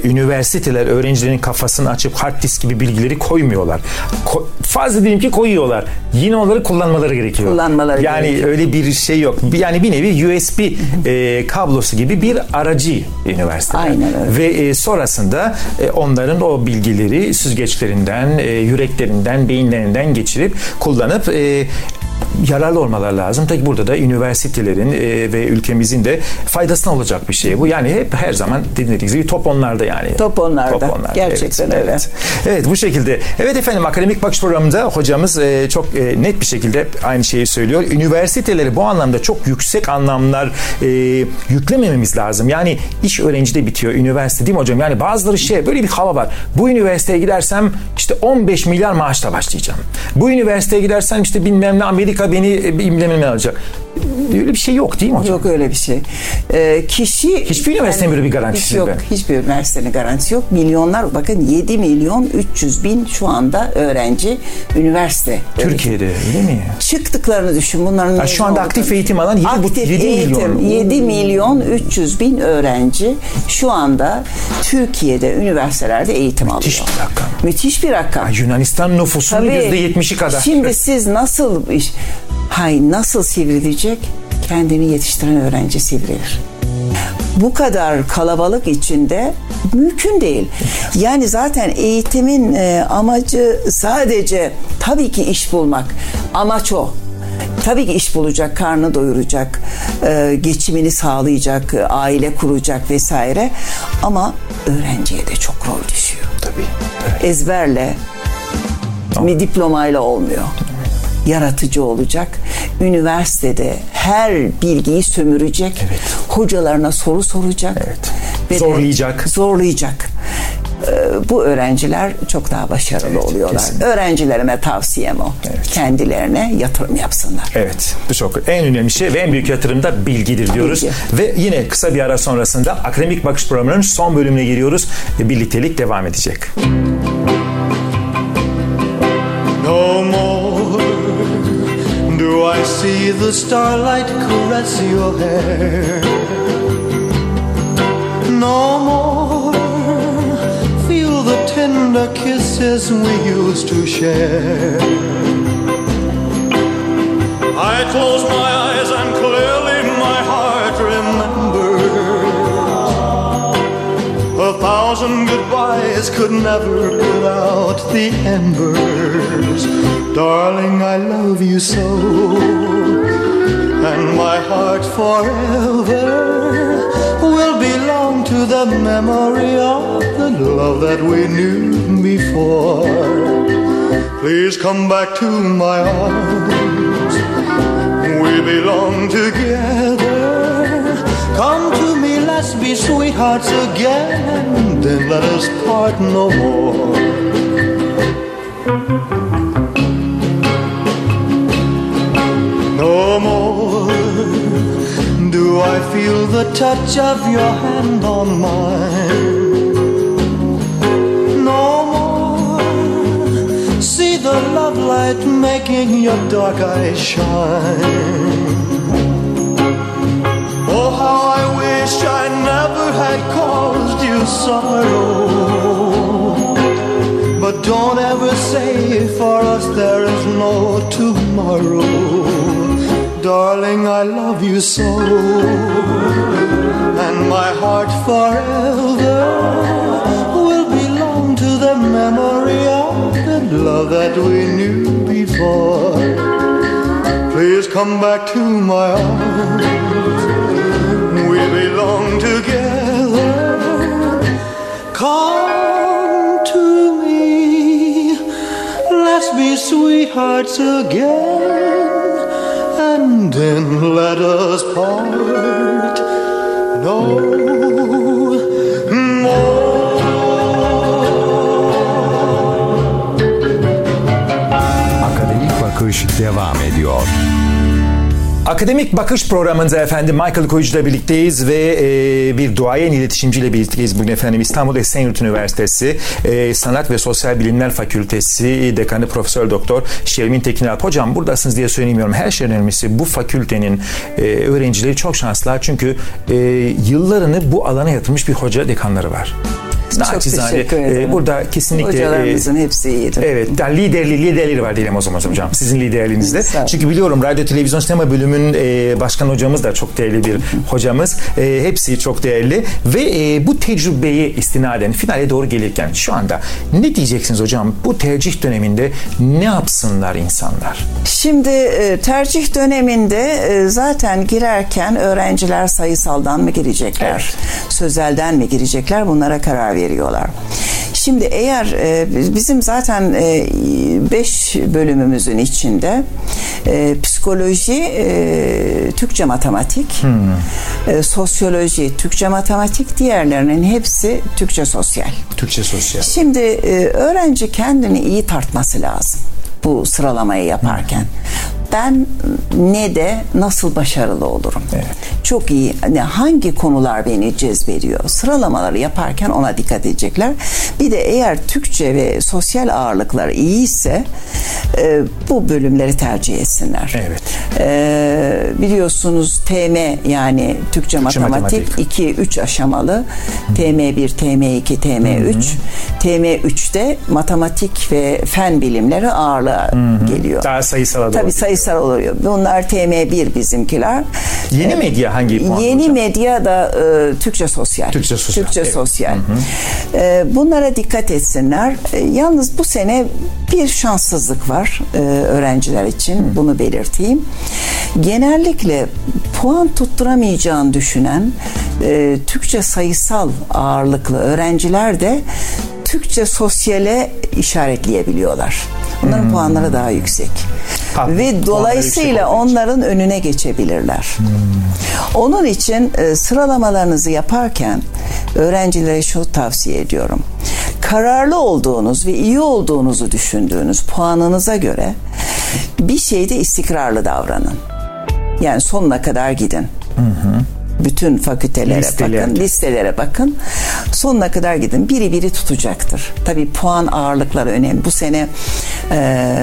üniversiteler öğrencilerin kafasını açıp hard disk gibi bilgileri koymuyorlar. Ko- fazla diyelim ki koyuyorlar. Yine onları kullanmaları gerekiyor. Kullanmaları yani gerekiyor. öyle bir şey yok. Yani bir nevi USB e, kablosu gibi bir aracı üniversiteler. Aynen öyle. Ve e, sonrasında e, onların o bilgileri süzgeçlerinden, e, yüreklerinden, beyinlerinden geçirip kullanıp e, yararlı olmaları lazım. Tabii burada da üniversitelerin e, ve ülkemizin de faydasına olacak bir şey bu. Yani hep her zaman dediğiniz gibi top onlarda yani. Top onlarda. Gerçekten evet, öyle. Evet. evet bu şekilde. Evet efendim akademik bakış programında hocamız e, çok e, net bir şekilde aynı şeyi söylüyor. Üniversiteleri bu anlamda çok yüksek anlamlar e, yüklemememiz lazım. Yani iş öğrencide bitiyor üniversite değil mi hocam? Yani bazıları şey böyle bir hava var. Bu üniversiteye gidersem işte 15 milyar maaşla başlayacağım. Bu üniversiteye gidersem işte bilmem ne Amerika beni e, bilmem ne alacak. Öyle bir şey yok değil mi hocam? Yok öyle bir şey. Ee, kişi Hiçbir üniversitenin böyle bir garantisi hiç yok. yok. Hiçbir üniversitenin garantisi yok. Milyonlar bakın 7 milyon 300 bin şu anda öğrenci üniversite. Türkiye'de öyle mi? Çıktıklarını düşün bunların Ha, şu anda aktif düşün. eğitim alan 7, Aktif 7 eğitim, milyon. 7 milyon 300 bin öğrenci şu anda Türkiye'de üniversitelerde eğitim Müthiş alıyor. bir rakam. Müthiş bir rakam. Ha, Yunanistan nüfusunun %70'i kadar. Şimdi siz nasıl iş, hay nasıl sivrilecek? Kendini yetiştiren öğrenci sivrilir. Bu kadar kalabalık içinde mümkün değil. Yani zaten eğitimin e, amacı sadece tabii ki iş bulmak. Amaç o. Tabii ki iş bulacak, karnı doyuracak, e, geçimini sağlayacak, e, aile kuracak vesaire. Ama öğrenciye de çok rol düşüyor. Tabii. Ezberle, bir diplomayla olmuyor. Yaratıcı olacak. Üniversitede her bilgiyi sömürecek. Hocalarına soru soracak. Evet. Ve Zorlayacak. Zorlayacak. Ee, Bu öğrenciler çok daha başarılı oluyorlar. kesinlikle. Öğrencilerime tavsiyem o. Kendilerine yatırım yapsınlar. Evet bu çok en önemli şey ve en büyük yatırım da bilgidir diyoruz. Bilgi. Ve yine kısa bir ara sonrasında akademik bakış programının son bölümüne giriyoruz. Birliktelik devam edecek. No I see the starlight caress your hair. No more feel the tender kisses we used to share. I close my eyes and clearly thousand goodbyes could never put out the embers. Darling, I love you so. And my heart forever will belong to the memory of the love that we knew before. Please come back to my arms. We belong together. Come to me, let's be sweethearts again then let us part no more. No more do I feel the touch of your hand on mine. No more see the love light making your dark eyes shine. Oh, how I wish. I never had caused you sorrow. But don't ever say for us there is no tomorrow. Darling, I love you so. And my heart forever will belong to the memory of the love that we knew before. Please come back to my arms. We belong together. Come to me. Let's be sweethearts again. And then let us part. No devam ediyor. Akademik Bakış programında efendim Michael Koyucu ile birlikteyiz ve e, bir duayen iletişimciyle birlikteyiz bugün efendim İstanbul Esenyurt Üniversitesi e, Sanat ve Sosyal Bilimler Fakültesi Dekanı Profesör Doktor Şermin Tekinalp. Hocam buradasınız diye söylemiyorum. Her şeyden önemlisi bu fakültenin e, öğrencileri çok şanslılar çünkü e, yıllarını bu alana yatırmış bir hoca dekanları var. Naçizane, teşekkür e, ederim. burada kesinlikle e, Hocalarımızın hepsi iyidir. Evet, yani liderli liderleri var diyelim o zaman hocam. Sizin liderliğinizde. Sağ. Çünkü biliyorum radyo televizyon sinema bölümünün e, başkan hocamız da çok değerli bir hocamız. E, hepsi çok değerli ve e, bu tecrübeyi istinaden finale doğru gelirken şu anda ne diyeceksiniz hocam? Bu tercih döneminde ne yapsınlar insanlar? Şimdi e, tercih döneminde e, zaten girerken öğrenciler sayısaldan mı girecekler, sözelden mi girecekler bunlara karar veriyorlar. Şimdi eğer e, biz- bizim zaten 5 bölümümüzün içinde e, psikoloji, e, Türkçe matematik, e, sosyoloji, Türkçe matematik, diğerlerinin hepsi Türkçe sosyal. Türkçe sosyal. Şimdi e, öğrenci kendini iyi tartması lazım bu sıralamayı yaparken. Ben ne de nasıl başarılı olurum? Çok iyi. Hani hangi konular beni cezbediyor? Sıralamaları yaparken ona dikkat edecekler. Bir de eğer Türkçe ve sosyal ağırlıkları iyiyse e, bu bölümleri tercih etsinler. Evet. E, biliyorsunuz TM yani Türkçe, matematik, matematik. 2 3 aşamalı. TM1, TM2, TM3. TM3'te matematik ve fen bilimleri ağırlığa geliyor. Daha sayısala doğru. Tabii sayısal oluyor. Bunlar TM1 bizimkiler. Yeni medya hangi puan Yeni hocam? medya da e, Türkçe sosyal. Türkçe sosyal, Türkçe evet. sosyal. E, bunlara dikkat etsinler. E, yalnız bu sene bir şanssızlık var e, öğrenciler için. Bunu belirteyim. Genellikle puan tutturamayacağını düşünen e, Türkçe sayısal ağırlıklı öğrenciler de Türkçe sosyale işaretleyebiliyorlar. Onların puanları daha yüksek. Puanları Ve yüksek dolayısıyla için. onların önüne geçebilirler. Onun için e, sıralamalarınızı yaparken öğrencilere şu tavsiye ediyorum. Kararlı olduğunuz ve iyi olduğunuzu düşündüğünüz puanınıza göre bir şeyde istikrarlı davranın. Yani sonuna kadar gidin. Bütün fakültelere Listelere. bakın, listelere bakın. Sonuna kadar gidin. Biri biri tutacaktır. Tabii puan ağırlıkları önemli. Bu sene e,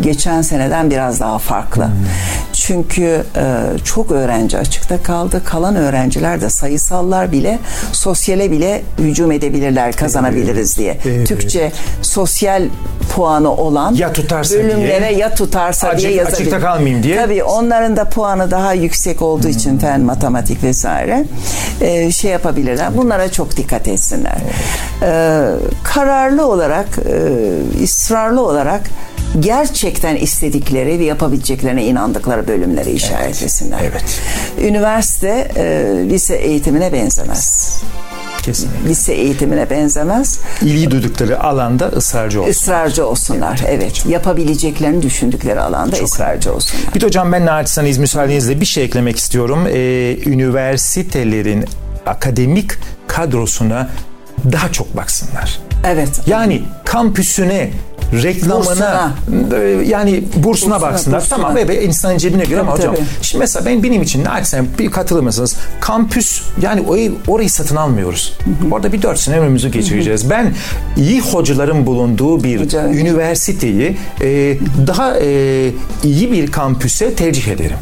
geçen seneden biraz daha farklı. Çünkü e, çok öğrenci açıkta kaldı. Kalan öğrenciler de sayısallar bile sosyale bile hücum edebilirler kazanabiliriz diye. Evet. Türkçe sosyal puanı olan Ya tutarsa bölümlere diye. ya tutarsa Açık- diye yazabilir. açıkta kalmayayım diye. Tabii onların da puanı daha yüksek olduğu için fen, matematik vesaire e, şey yapabilirler. Bunlara çok dikkat etsinler. E, kararlı olarak, e, ısrarlı olarak gerçekten istedikleri ve yapabileceklerine inandıkları bölümleri işaret etsinler. Evet. Üniversite e, lise eğitimine benzemez. Kesinlikle. Lise eğitimine benzemez. İlgi duydukları alanda ısrarcı olsun. Israrcı olsunlar. Evet. Yapabileceklerini düşündükleri alanda ısrarcı olsunlar. Bir de hocam ben naçizane müsaadenizle bir şey eklemek istiyorum. Ee, üniversitelerin akademik kadrosuna daha çok baksınlar. Evet. Yani kampüsüne reklamına Bursuna. e, yani bursuna, Bursuna, baksınlar. bursuna. Tamam ve insanın cebine göre ama hocam tabii. şimdi mesela ben benim için naçizane bir katılır mısınız? Kampüs yani o ev, orayı satın almıyoruz. Orada bir dört sene ömrümüzü geçireceğiz. Ben iyi hocaların bulunduğu bir Hoca- üniversiteyi e, daha e, iyi bir kampüse tercih ederim.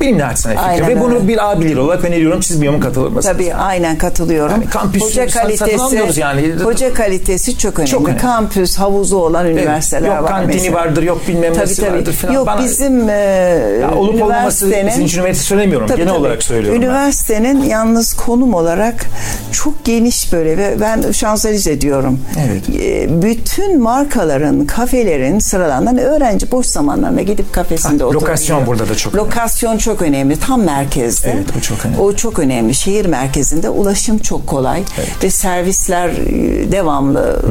Benim naçizane fikrim Aynen ve bunu bir abiler olarak öneriyorum. Siz bir katılır mısınız? Tabii aynen katılıyorum. Yani kampüs hoca satın kalitesi almıyoruz yani. Hoca kalitesi çok önemli. Çok önemli. Kampüs, havuzu olan üniversiteler Yok var kantini mesela. vardır, yok bilmem Tabii, nesi tabii. vardır falan. Yok Bana- bizim e, Ya olup olmaması üniversitenin- bizim için üniversite söylemiyorum. Tabii, Genel tabii. olarak söylüyorum ben. Üniversitenin yalnız konum olarak çok geniş böyle ve ben Şanzelize diyorum. Evet. E, Bütün markaların, kafelerin sıralandan öğrenci boş zamanlarında gidip kafesinde Ha, oturuyor. lokasyon burada da çok önemli. Lokasyon çok önemli. Tam merkezde. Evet, o çok önemli. O çok önemli. Şehir merkezinde ulaşım çok kolay ve servisler e, devamlı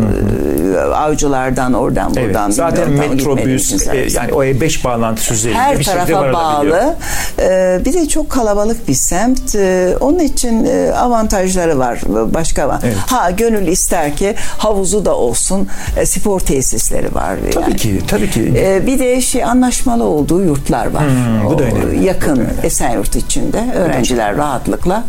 e, avcılardan oradan Evet. buradan Zaten metrobüs e, yani o E5 bağlantısı üzerinde her bir tarafa bağlı. Ee, bir de çok kalabalık bir semt. Ee, onun için e, avantajları var. Başka var. Evet. Ha gönül ister ki havuzu da olsun. e, spor tesisleri var. Tabii yani. ki, tabii ki. Ee, bir de şey anlaşmalı olduğu yurtlar var. Hmm, bu da önemli. Yakın Esenyurt içinde öğrenciler rahatlıkla.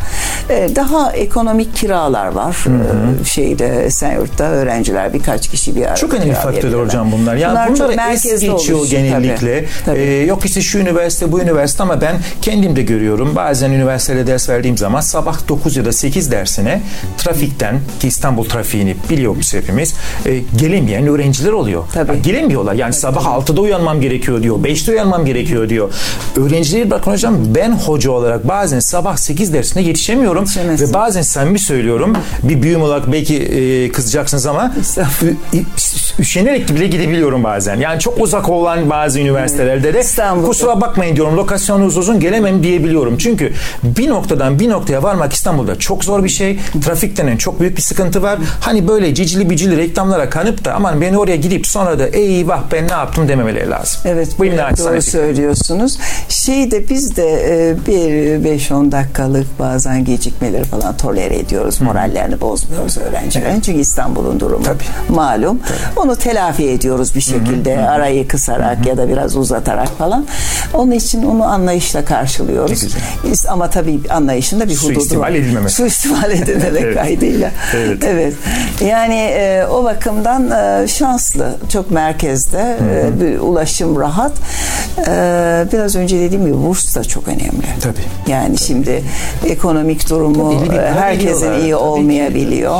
Ee, daha ekonomik kiralar var. Ee, şeyde Esenyurt'ta öğrenciler birkaç kişi bir arada Çok önemli faktörler kiralayabilirler. hocam bunlar. Yani Bunlar çok bunları es geçiyor için, genellikle. tabii, tabii. Ee, yok işte şu üniversite bu üniversite ama ben kendim de görüyorum. Bazen üniversitede ders verdiğim zaman sabah 9 ya da 8 dersine trafikten ki İstanbul trafiğini biliyoruz hepimiz e, gelemeyen öğrenciler oluyor. Tabii. Ya gelemiyorlar. Yani sabah 6'da uyanmam gerekiyor diyor. 5'te uyanmam gerekiyor diyor. Öğrencileri bakın hocam ben hoca olarak bazen sabah 8 dersine yetişemiyorum Yetişemezsin. ve bazen samimi söylüyorum bir büyüm olarak belki e, kızacaksınız ama Estağfurullah. Üşenerek bile gidebiliyorum bazen. Yani çok uzak olan bazı üniversitelerde de İstanbul'da. kusura bakmayın diyorum lokasyonunuz uzun gelemem diyebiliyorum. Çünkü bir noktadan bir noktaya varmak İstanbul'da çok zor bir şey. Trafik denen çok büyük bir sıkıntı var. Hani böyle cicili bicili reklamlara kanıp da aman beni oraya gidip sonra da eyvah ben ne yaptım dememeleri lazım. Evet Bu evet, doğru fikrim. söylüyorsunuz. Şey de biz de e, bir 5-10 dakikalık bazen gecikmeleri falan tolere ediyoruz. Morallerini bozmuyoruz öğrencilerin. Çünkü İstanbul'un durumu Tabii. malum. Onu telafi ediyoruz bir şekilde. Arayı kısarak ya da biraz uzatarak falan. Onun için onu anlayışla karşılıyoruz. Biz, ama tabii anlayışın da bir hududu Suistimal var. edilmemesi. Suistimal edilmemek Evet. kaydıyla. Evet. Evet. Yani e, o bakımdan e, şanslı. Çok merkezde. E, bir ulaşım rahat. E, biraz önce dediğim gibi burs da çok önemli. Tabii. Yani şimdi ekonomik durumu Tabii, e, herkesin iyi Tabii olmayabiliyor.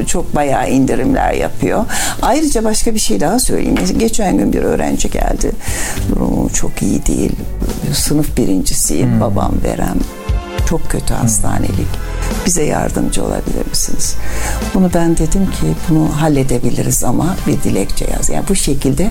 E, Çok bayağı indirimler yapıyor. Ayrıca başka bir şey daha söyleyeyim. Geçen gün bir öğrenci geldi. Durumu çok iyi değil. Sınıf birincisiyim. Hmm. Babam verem. Çok kötü hastanelik. Bize yardımcı olabilir misiniz? Bunu ben dedim ki bunu halledebiliriz ama bir dilekçe yaz. Yani bu şekilde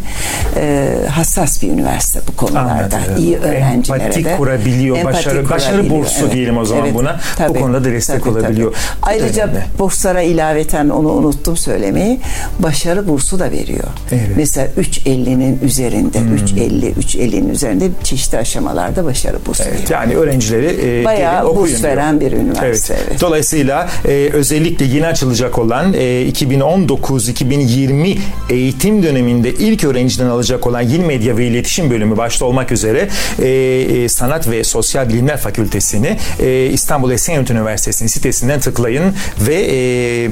e, hassas bir üniversite bu konularda. Anladım. İyi öğrencilere Empati de kurabiliyor, empati başarı- başarı kurabiliyor. bursu diyelim o zaman buna. Bu konuda da destek olabiliyor. Bu da Ayrıca önemli. burslara ilaveten onu unuttum söylemeyi. Başarı bursu da veriyor. Evet. Hmm. Mesela 3.50'nin üzerinde, 3.50, 3.50'nin üzerinde çeşitli aşamalarda başarı bursu Evet, veriyor. yani öğrencileri e, Bayağı okuyun burs diyor. veren bir üniversite, evet. Dolayısıyla e, özellikle yeni açılacak olan e, 2019-2020 eğitim döneminde ilk öğrenciden alacak olan Yeni Medya ve İletişim Bölümü başta olmak üzere e, e, Sanat ve Sosyal Bilimler Fakültesini e, İstanbul Esenyurt Üniversitesi'nin sitesinden tıklayın ve e, e,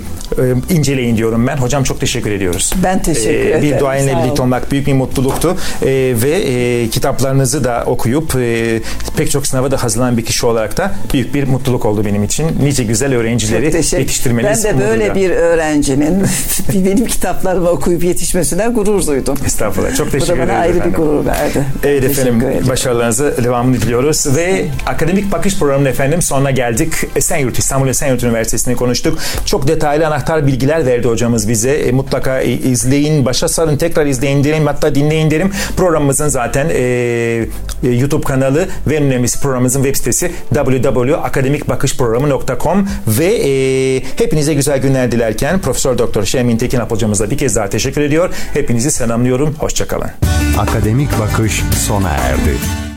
inceleyin diyorum ben. Hocam çok teşekkür ediyoruz. Ben teşekkür ederim. Bir duayenle birlikte olmak büyük bir mutluluktu E, ve e, kitaplarınızı da okuyup e, pek çok sınava da hazırlanan bir kişi olarak da büyük bir mutluluk oldu benim için. Nice güzel öğrencileri yetiştirmeniz Ben de böyle bir öğrencinin benim kitaplarımı okuyup yetişmesinden gurur duydum. Estağfurullah. Çok Bu teşekkür da ederim bana ayrı efendim. bir gurur verdi. Evet efendim başarılarınızı devamını diliyoruz ve akademik bakış programının efendim sonuna geldik. Esenyurt İstanbul Esenyurt Üniversitesi'ni konuştuk. Çok detaylı anahtar bilgiler verdi hocamız bize. E, mutlaka izleyin, başa sarın, tekrar izleyin derim hatta dinleyin derim. Programımızın zaten e, e, YouTube kanalı ve en önemlisi programımızın web sitesi www.akademikbakışprogramı.com ve e, hepinize güzel günler dilerken Profesör Doktor Şemin Tekin hocamıza bir kez daha teşekkür ediyor. Hepinizi selamlıyorum. Hoşçakalın. Akademik Bakış sona erdi.